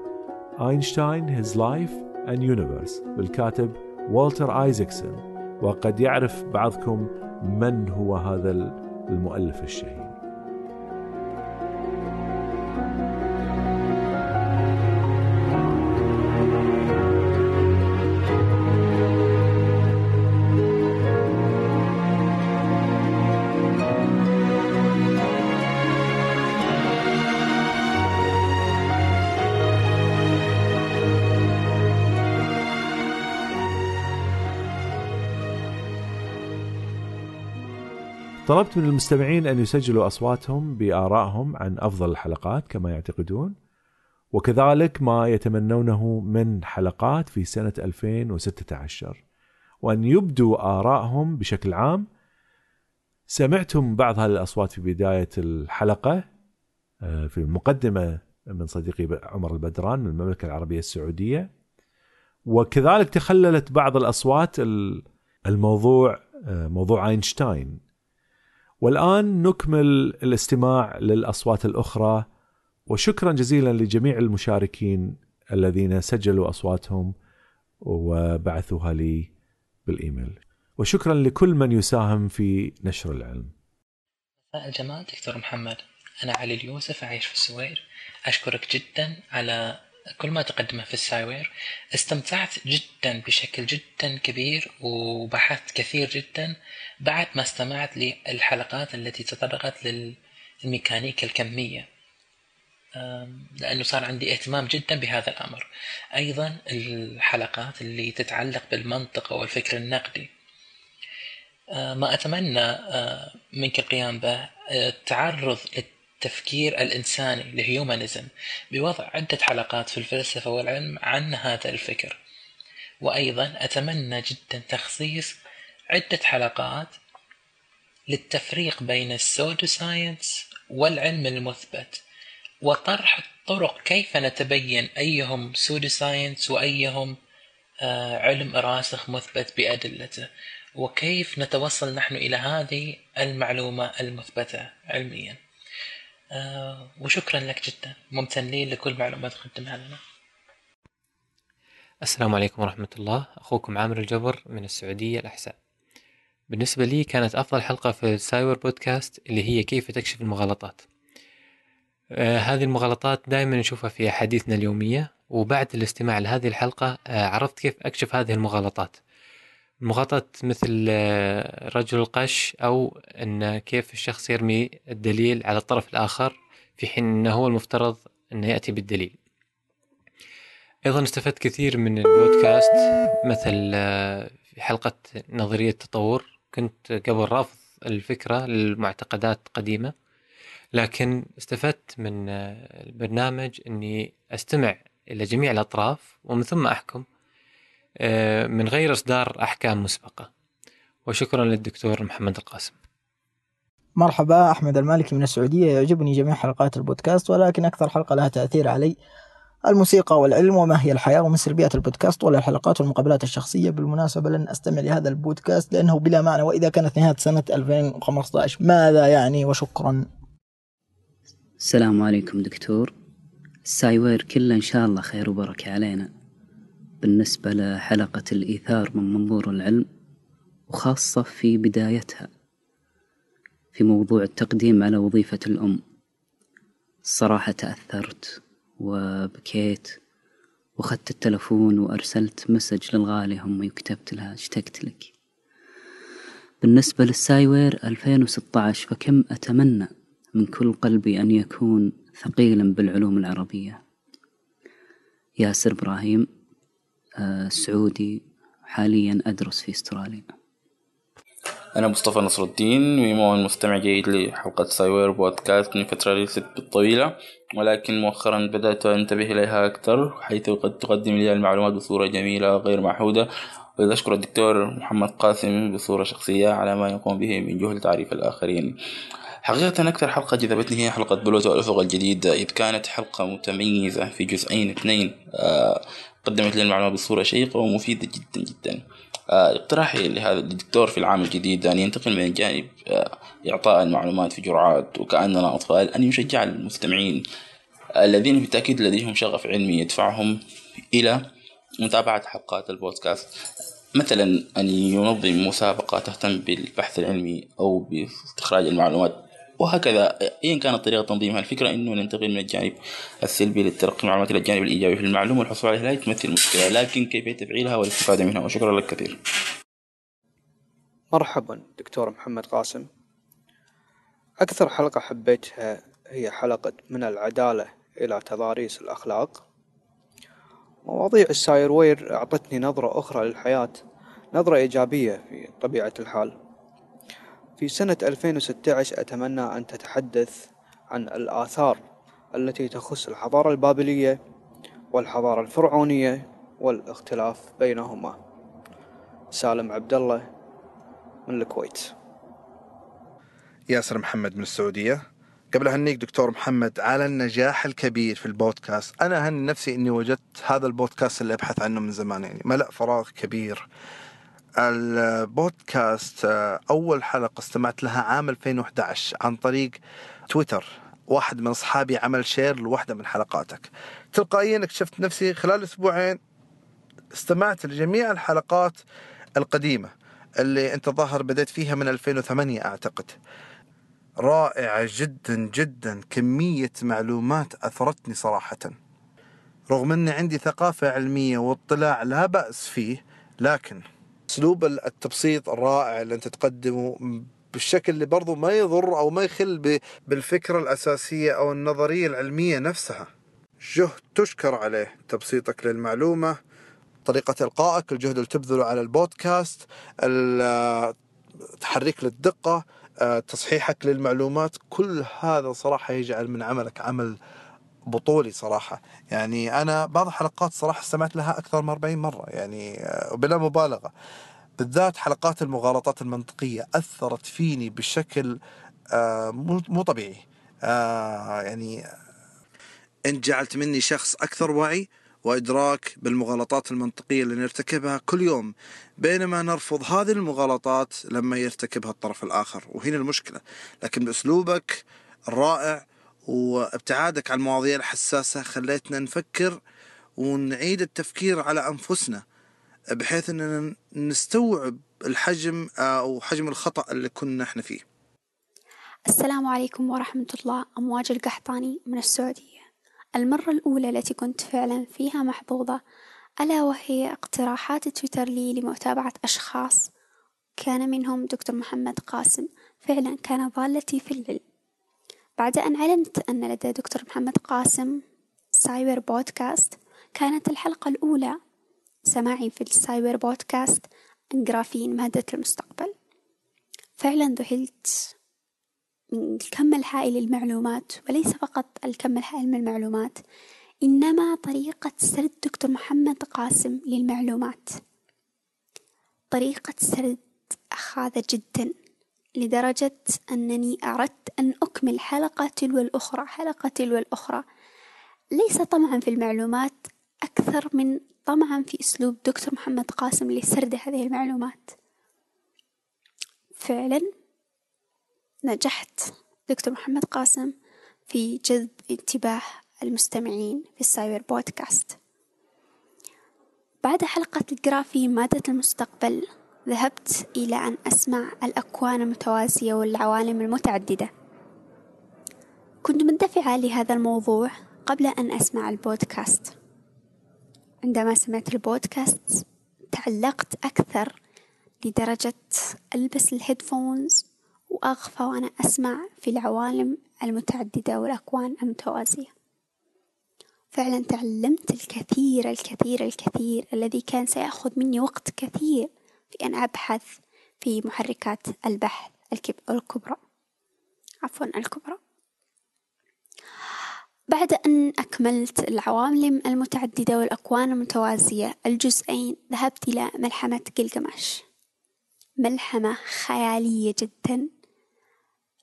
أينشتاين His Life and Universe بالكاتب والتر ايزكسون وقد يعرف بعضكم من هو هذا المؤلف الشهير. طلبت من المستمعين أن يسجلوا أصواتهم بآرائهم عن أفضل الحلقات كما يعتقدون. وكذلك ما يتمنونه من حلقات في سنة 2016 وأن يبدوا آرائهم بشكل عام. سمعتم بعض هذه الأصوات في بداية الحلقة آه، في المقدمة من صديقي عمر البدران من المملكة العربية السعودية. وكذلك تخللت بعض الأصوات الموضوع آه، موضوع أينشتاين. والآن نكمل الاستماع للأصوات الأخرى وشكرا جزيلا لجميع المشاركين الذين سجلوا أصواتهم وبعثوها لي بالإيميل. وشكرا لكل من يساهم في نشر العلم. مساء الجمال دكتور محمد. أنا علي اليوسف أعيش في السويد. أشكرك جدا على كل ما تقدمه في السايوير استمتعت جدا بشكل جدا كبير وبحثت كثير جدا بعد ما استمعت للحلقات التي تطرقت للميكانيكا الكمية. لأنه صار عندي اهتمام جدا بهذا الأمر. أيضا الحلقات اللي تتعلق بالمنطق والفكر النقدي. ما أتمنى منك القيام به. التعرض التفكير الإنساني الهيومانيزم بوضع عدة حلقات في الفلسفة والعلم عن هذا الفكر. وأيضا أتمنى جدا تخصيص عدة حلقات للتفريق بين ال pseudoscience والعلم المثبت وطرح الطرق كيف نتبين أيهم pseudoscience وأيهم آه، علم راسخ مثبت بأدلته وكيف نتوصل نحن إلى هذه المعلومة المثبتة علميا. آه، وشكرا لك جدا. ممتنين لكل معلومة تقدمها لنا. السلام عليكم ورحمة الله. أخوكم عامر الجبر من السعودية الأحساء. بالنسبة لي كانت أفضل حلقة في السايبر بودكاست اللي هي كيف تكشف المغالطات. آه هذه المغالطات دائما نشوفها في أحاديثنا اليومية وبعد الاستماع لهذه الحلقة آه عرفت كيف أكشف هذه المغالطات. مغالطة مثل آه رجل القش أو أن كيف الشخص يرمي الدليل على الطرف الآخر في حين أنه هو المفترض أنه يأتي بالدليل. أيضا استفدت كثير من البودكاست مثل آه، في حلقة نظرية التطور. كنت قبل رافض الفكرة للمعتقدات قديمة لكن استفدت من آه، البرنامج أني أستمع إلى جميع الأطراف ومن ثم أحكم. من غير إصدار أحكام مسبقة. وشكرا للدكتور محمد القاسم. مرحبا أحمد المالكي من السعودية. يعجبني جميع حلقات البودكاست ولكن أكثر حلقة لها تأثير علي. الموسيقى والعلم وما هي الحياة ومن سلبيات البودكاست ولا الحلقات والمقابلات الشخصية. بالمناسبة لن أستمع لهذا البودكاست لأنه بلا معنى وإذا كانت نهاية سنة 2015 ماذا يعني؟ وشكرا. السلام عليكم دكتور. السايوير كله إن شاء الله خير وبركة علينا. بالنسبة لحلقة الإيثار من منظور العلم وخاصة في بدايتها في موضوع التقديم على وظيفة الأم. الصراحة تأثرت وبكيت وأخذت التلفون وأرسلت مسج للغالية أمي وكتبت لها اشتقت لك بالنسبة للسايوير 2016 فكم أتمنى من كل قلبي أن يكون ثقيلا بالعلوم العربية. ياسر إبراهيم سعودي حاليا أدرس في استراليا. أنا مصطفى نصر الدين ومو مستمع جيد لحلقة سايوير بودكاست من فترة ليست بالطويلة ولكن مؤخرا بدأت أنتبه إليها أكثر حيث قد تقدم لي المعلومات بصورة جميلة غير معهودة أشكر الدكتور محمد قاسم بصورة شخصية على ما يقوم به من جهد تعريف الآخرين. حقيقة أكثر حلقة جذبتني هي حلقة بلوتو الأفق الجديد إذ كانت حلقة متميزة في جزئين اثنين. آه، قدمت لي المعلومات بصورة شيقة ومفيدة جدا جدا. آه، اقتراحي لهذا الدكتور في العام الجديد أن ينتقل من جانب آه، إعطاء المعلومات في جرعات وكأننا أطفال أن يشجع المستمعين الذين بالتأكيد لديهم شغف علمي يدفعهم إلى متابعة حلقات البودكاست. مثلا أن ينظم مسابقة تهتم بالبحث العلمي أو باستخراج المعلومات. وهكذا. ايا كانت طريقة تنظيمها. الفكرة إنه ننتقل من الجانب السلبي للتلقي المعلومات إلى الجانب الإيجابي. في المعلومة والحصول عليها لا تمثل مشكلة لكن كيفية تفعيلها والإستفادة منها. وشكرا لك كثير. مرحبا دكتور محمد قاسم. أكثر حلقة حبيتها هي حلقة من العدالة إلى تضاريس الأخلاق. مواضيع الساير وير أعطتني نظرة أخرى للحياة نظرة إيجابية في طبيعة الحال. في سنة 2016 أتمنى أن تتحدث عن الآثار التي تخص الحضارة البابلية والحضارة الفرعونية والاختلاف بينهما. سالم عبد الله من الكويت. ياسر محمد من السعودية. قبل أهنيك دكتور محمد على النجاح الكبير في البودكاست. أنا أهني نفسي أني وجدت هذا البودكاست اللي أبحث عنه من زمان يعني ملأ فراغ كبير. البودكاست آه، أول حلقة استمعت لها عام 2011 عن طريق تويتر. واحد من أصحابي عمل شير لواحدة من حلقاتك. تلقائيا اكتشفت نفسي خلال أسبوعين استمعت لجميع الحلقات القديمة اللي أنت ظاهر بدأت فيها من 2008 أعتقد. رائعة جدا جدا كمية معلومات أثرتني صراحة. رغم أني عندي ثقافة علمية واطلاع لا بأس فيه لكن أسلوب التبسيط الرائع اللي أنت تقدمه بالشكل اللي برضو ما يضر أو ما يخل بالفكرة الأساسية أو النظرية العلمية نفسها. جهد تشكر عليه. تبسيطك للمعلومة طريقة إلقائك الجهد اللي تبذله على البودكاست تحريك للدقة تصحيحك للمعلومات كل هذا صراحة يجعل من عملك عمل بطولي صراحة. يعني أنا بعض الحلقات صراحة استمعت لها أكثر من 40 مرة يعني آه، بلا مبالغة. بالذات حلقات المغالطات المنطقية أثرت فيني بشكل آه، مو طبيعي. آه، يعني أنت جعلت مني شخص أكثر وعي وإدراك بالمغالطات المنطقية اللي نرتكبها كل يوم. بينما نرفض هذه المغالطات لما يرتكبها الطرف الآخر وهنا المشكلة. لكن بأسلوبك الرائع وابتعادك عن المواضيع الحساسة خليتنا نفكر ونعيد التفكير على أنفسنا بحيث أننا نستوعب الحجم أو حجم الخطأ اللي كنا إحنا فيه. السلام عليكم ورحمة الله. أمواج القحطاني من السعودية. المرة الأولى التي كنت فعلا فيها محظوظة ألا وهي اقتراحات تويتر لي لمتابعة أشخاص. كان منهم دكتور محمد قاسم. فعلا كان ضالتي في العلم بعد أن علمت أن لدى دكتور محمد قاسم سايبر بودكاست كانت الحلقة الأولى سماعي في السايبر بودكاست عن جرافين مادة المستقبل. فعلا ذهلت من الكم الهائل للمعلومات وليس فقط الكم الهائل من المعلومات إنما طريقة سرد دكتور محمد قاسم للمعلومات. طريقة سرد أخاذة جدا. لدرجة أنني أردت أن أكمل حلقة تلو الأخرى. حلقة تلو الأخرى. ليس طمعا في المعلومات أكثر من طمعا في أسلوب دكتور محمد قاسم لسرد هذه المعلومات. فعلا نجحت دكتور محمد قاسم في جذب انتباه المستمعين في السايبر بودكاست. بعد حلقة الجرافين مادة المستقبل. ذهبت إلى أن أسمع الأكوان المتوازية والعوالم المتعددة. كنت مندفعة لهذا الموضوع قبل أن أسمع البودكاست. عندما سمعت البودكاست تعلقت أكثر لدرجة ألبس ال headphones وأغفى وأنا أسمع في العوالم المتعددة والأكوان المتوازية. فعلا تعلمت الكثير الكثير الكثير الذي كان سيأخذ مني وقت كثير في أن أبحث في محركات البحث الكبرى. عفوا الكبرى. بعد أن أكملت العوالم المتعددة والأكوان المتوازية الجزئين ذهبت إلى ملحمة جلجمش ملحمة خيالية جدا.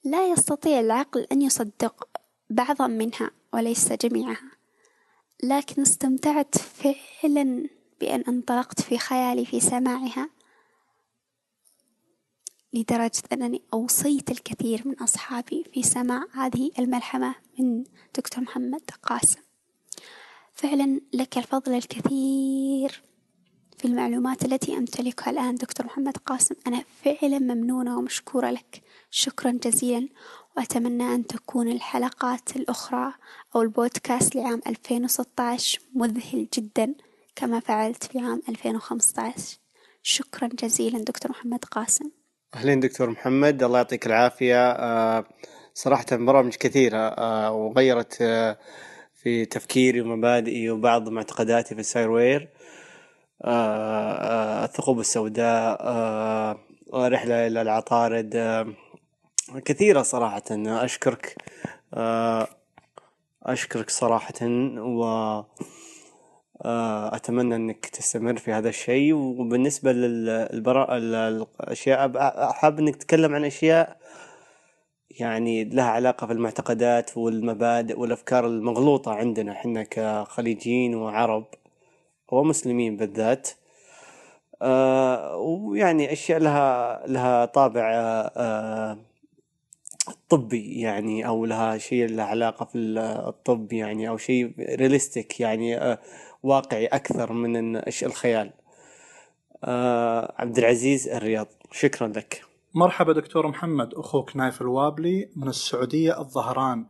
لا يستطيع العقل أن يصدق بعضا منها وليس جميعها. لكن استمتعت فعلا بأن انطلقت في خيالي في سماعها. لدرجة أنني أوصيت الكثير من أصحابي في سماع هذه الملحمة من دكتور محمد قاسم. فعلا لك الفضل الكثير في المعلومات التي أمتلكها الآن دكتور محمد قاسم. أنا فعلا ممنونة ومشكورة لك. شكرا جزيلا. وأتمنى أن تكون الحلقات الأخرى أو البودكاست لعام 2016 مذهل جدا كما فعلت في عام 2015 شكرا جزيلا دكتور محمد قاسم. أهلين دكتور محمد الله يعطيك العافية. آه، صراحة برامج كثيرة آه، وغيرت آه، في تفكيري ومبادئي وبعض معتقداتي في السايروير. الثقوب السوداء رحلة إلى العطارد كثيرة صراحة. أشكرك أشكرك صراحة و أتمنى أنك تستمر في هذا الشيء. وبالنسبة للبراء الأشياء حاب أنك تتكلم عن أشياء يعني لها علاقة في المعتقدات والمبادئ والأفكار المغلوطة عندنا حنا كخليجيين وعرب ومسلمين بالذات. آه ويعني أشياء لها لها طابع آه طبي يعني أو لها شيء له علاقة في الطب يعني أو شيء رياليستيك يعني آه واقعي أكثر من الخيال. آه عبد العزيز الرياض شكرا لك. مرحبا دكتور محمد أخوك نايف الوابلي من السعودية الظهران.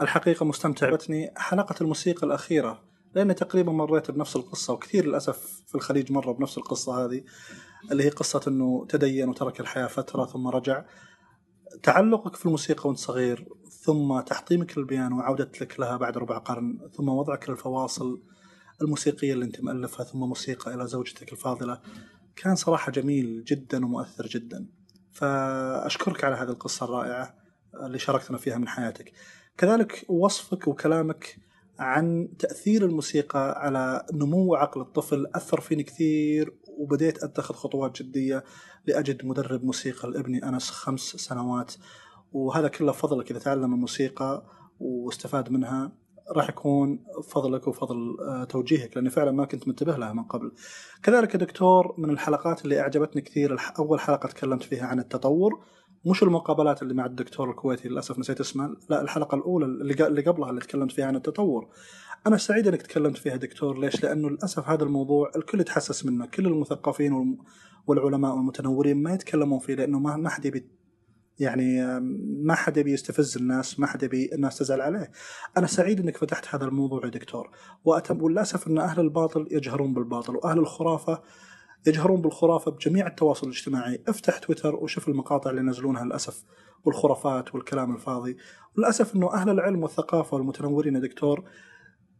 الحقيقة مستمتعتني حلقة الموسيقى الأخيرة لأني تقريبا مريت بنفس القصة وكثير للأسف في الخليج مروا بنفس القصة هذه اللي هي قصة أنه تدين وترك الحياة فترة ثم رجع. تعلقك في الموسيقى وأنت صغير ثم تحطيمك للبيانو وعودتك لها بعد ربع قرن ثم وضعك للفواصل الموسيقية اللي أنت مؤلفها ثم موسيقى إلى زوجتك الفاضلة. كان صراحة جميل جدا ومؤثر جدا. فأشكرك على هذه القصة الرائعة اللي شاركتنا فيها من حياتك. كذلك وصفك وكلامك عن تأثير الموسيقى على نمو عقل الطفل أثر فيني كثير وبديت أتخذ خطوات جدية لأجد مدرب موسيقى لابني أنس خمس سنوات. وهذا كله فضلك إذا تعلم الموسيقى واستفاد منها. راح يكون فضلك وفضل آه، توجيهك لأني فعلا ما كنت منتبه لها من قبل. كذلك يا دكتور من الحلقات اللي أعجبتني كثير أول حلقة تكلمت فيها عن التطور مش المقابلات اللي مع الدكتور الكويتي للأسف نسيت اسمه لا الحلقة الأولى اللي قبلها اللي تكلمت فيها عن التطور. أنا سعيد إنك تكلمت فيها دكتور ليش؟ لأنه للأسف هذا الموضوع الكل يتحسس منه، كل المثقفين والعلماء والمتنورين ما يتكلمون فيه لأنه ما حد يبي يعني ما حد يبي يستفز الناس ما حد يبي الناس تزعل عليه. أنا سعيد إنك فتحت هذا الموضوع يا دكتور وأتم وللأسف إن أهل الباطل يجهرون بالباطل وأهل الخرافة يجهرون بالخرافة بجميع التواصل الاجتماعي. افتح تويتر وشوف المقاطع اللي ينزلونها للأسف والخرافات والكلام الفاضي. وللاسف إنه أهل العلم والثقافة والمتنورين يا دكتور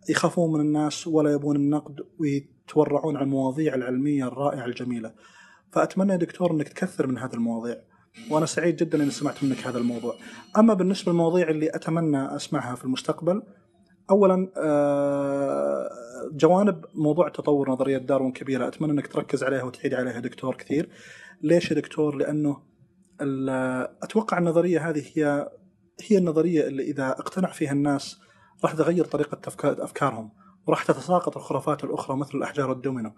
يخافون من الناس ولا يبون النقد ويتورعون عن المواضيع العلمية الرائعة الجميلة. فأتمنى يا دكتور إنك تكثر من هذه المواضيع. وأنا سعيد جدا إني سمعت منك هذا الموضوع. أما بالنسبة للمواضيع اللي أتمنى أسمعها في المستقبل اولا آه، جوانب موضوع التطور نظرية داروين كبيرة. أتمنى إنك تركز عليها وتعيد عليها دكتور كثير. ليش يا دكتور؟ لأنه أتوقع النظرية هذه هي هي النظرية اللي إذا اقتنع فيها الناس راح تغير طريقة أفكارهم وراح تتساقط الخرافات الأخرى مثل الأحجار الدومينو.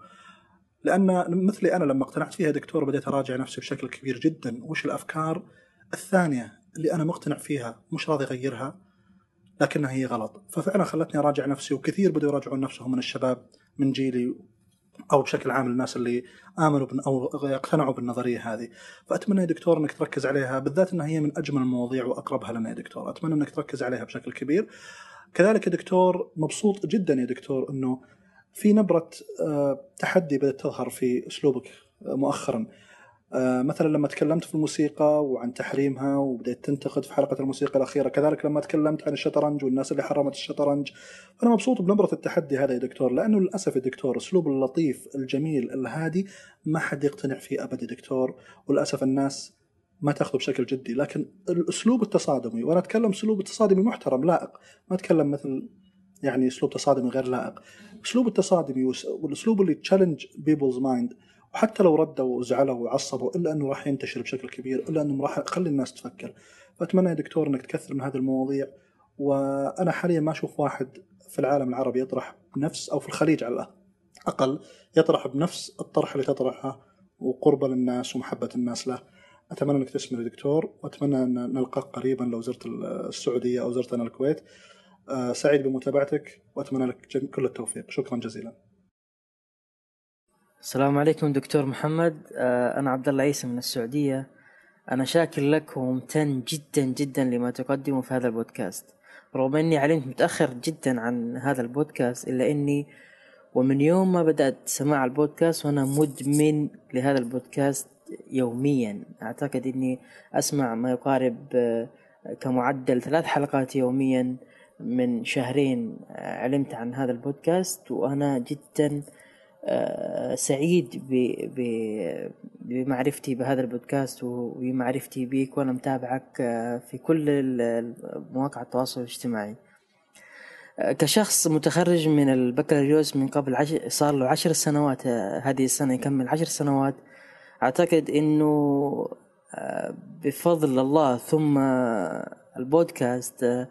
لأن مثلي أنا لما اقتنعت فيها دكتور بديت أراجع نفسي بشكل كبير جدا وش الأفكار الثانية اللي أنا مقتنع فيها مش راضي اغيرها لكنها هي غلط. ففعلا خلتني أراجع نفسي وكثير بدوا يراجعون نفسهم من الشباب من جيلي أو بشكل عام الناس اللي آمنوا أو اقتنعوا بالنظرية هذه. فأتمنى يا دكتور إنك تركز عليها بالذات إنها هي من أجمل المواضيع وأقربها لنا يا دكتور. أتمنى إنك تركز عليها بشكل كبير. كذلك يا دكتور مبسوط جدا يا دكتور إنه في نبرة آه، تحدي بدأت تظهر في أسلوبك آه، مؤخرا. آه، مثلا لما تكلمت في الموسيقى وعن تحريمها وبدأت تنتقد في حلقة الموسيقى الأخيرة كذلك لما تكلمت عن الشطرنج والناس اللي حرمت الشطرنج. أنا مبسوط بنبرة التحدي هذا يا دكتور لأنه للأسف يا دكتور أسلوب اللطيف الجميل الهادي ما حد يقتنع فيه أبدا يا دكتور وللأسف الناس ما تأخذه بشكل جدي. لكن الأسلوب التصادمي وأنا أتكلم أسلوب التصادمي محترم لائق. ما أتكلم مثل يعني أسلوب تصادمي غير لائق. أسلوب التصادمي والأسلوب اللي challenge people's mind وحتى لو ردوا وزعلوا وعصبوا إلا إنه راح ينتشر بشكل كبير إلا انه راح يخلي الناس تفكر. فأتمنى يا دكتور إنك تكثر من هذه المواضيع وأنا حاليا ما أشوف واحد في العالم العربي يطرح بنفس أو في الخليج على الأقل يطرح بنفس الطرح اللي تطرحه وقربه للناس ومحبة الناس له. أتمنى إنك تسمع دكتور وأتمنى أن نلقاك قريبا لو زرت السعودية أو زرت أنا الكويت. سعيد بمتابعتك وأتمنى لك كل التوفيق. شكرا جزيلا. السلام عليكم دكتور محمد. آه، أنا عبد الله عيسى من السعودية. أنا شاكر لك وممتن جدا جدا لما تقدمه في هذا البودكاست. رغم أني علمت متأخر جدا عن هذا البودكاست إلا أني ومن يوم ما بدأت سماع البودكاست وأنا مدمن لهذا البودكاست يوميا. أعتقد أني أسمع ما يقارب آه، كمعدل ثلاث حلقات يوميا. من شهرين آه، علمت عن هذا البودكاست وأنا جدا آه، سعيد بمعرفتي بهذا البودكاست وبمعرفتي بك وأنا متابعك آه، في كل مواقع التواصل الاجتماعي. كشخص متخرج من البكالوريوس من قبل عشر صار له عشر سنوات هذه السنة يكمل عشر سنوات. أعتقد أنه بفضل الله ثم البودكاست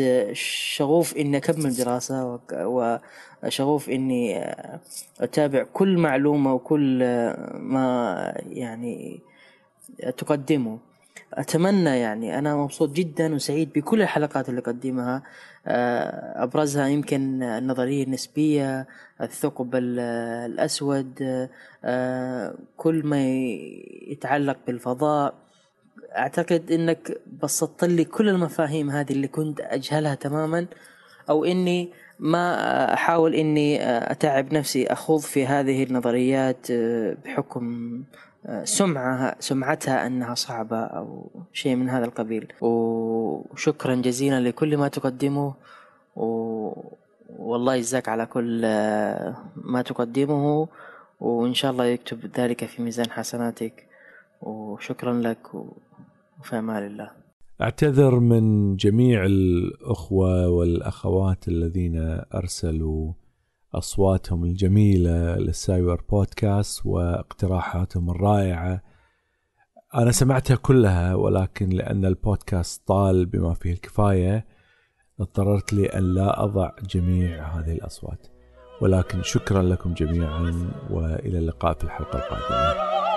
آه، شغوف إني أكمل دراسة وك- وشغوف إني آه، أتابع كل معلومة وكل ما يعني تقدمه. أتمنى يعني أنا مبسوط جدا وسعيد بكل الحلقات اللي قدمها أبرزها يمكن النظرية النسبية الثقب ال- الأسود آه، كل ما يتعلق بالفضاء. أعتقد أنك بسطت لي كل المفاهيم هذه اللي كنت أجهلها تماما أو إني ما أحاول إني أتعب نفسي أخوض في هذه النظريات آه، بحكم آه، سمعها سمعتها أنها صعبة أو شيء من هذا القبيل. وشكرا جزيلا لكل ما تقدمه و... والله يجزاك على كل آه، ما تقدمه وإن شاء الله يكتب ذلك في ميزان حسناتك. وشكرا لك وفي أمان الله أعتذر من جميع الأخوة والأخوات الذين أرسلوا أصواتهم الجميلة للسايبر بودكاست واقتراحاتهم الرائعة. أنا سمعتها كلها ولكن لأن البودكاست طال بما فيه الكفاية اضطررت لي أن لا أضع جميع هذه الأصوات. ولكن شكرا لكم جميعا وإلى اللقاء في الحلقة القادمة.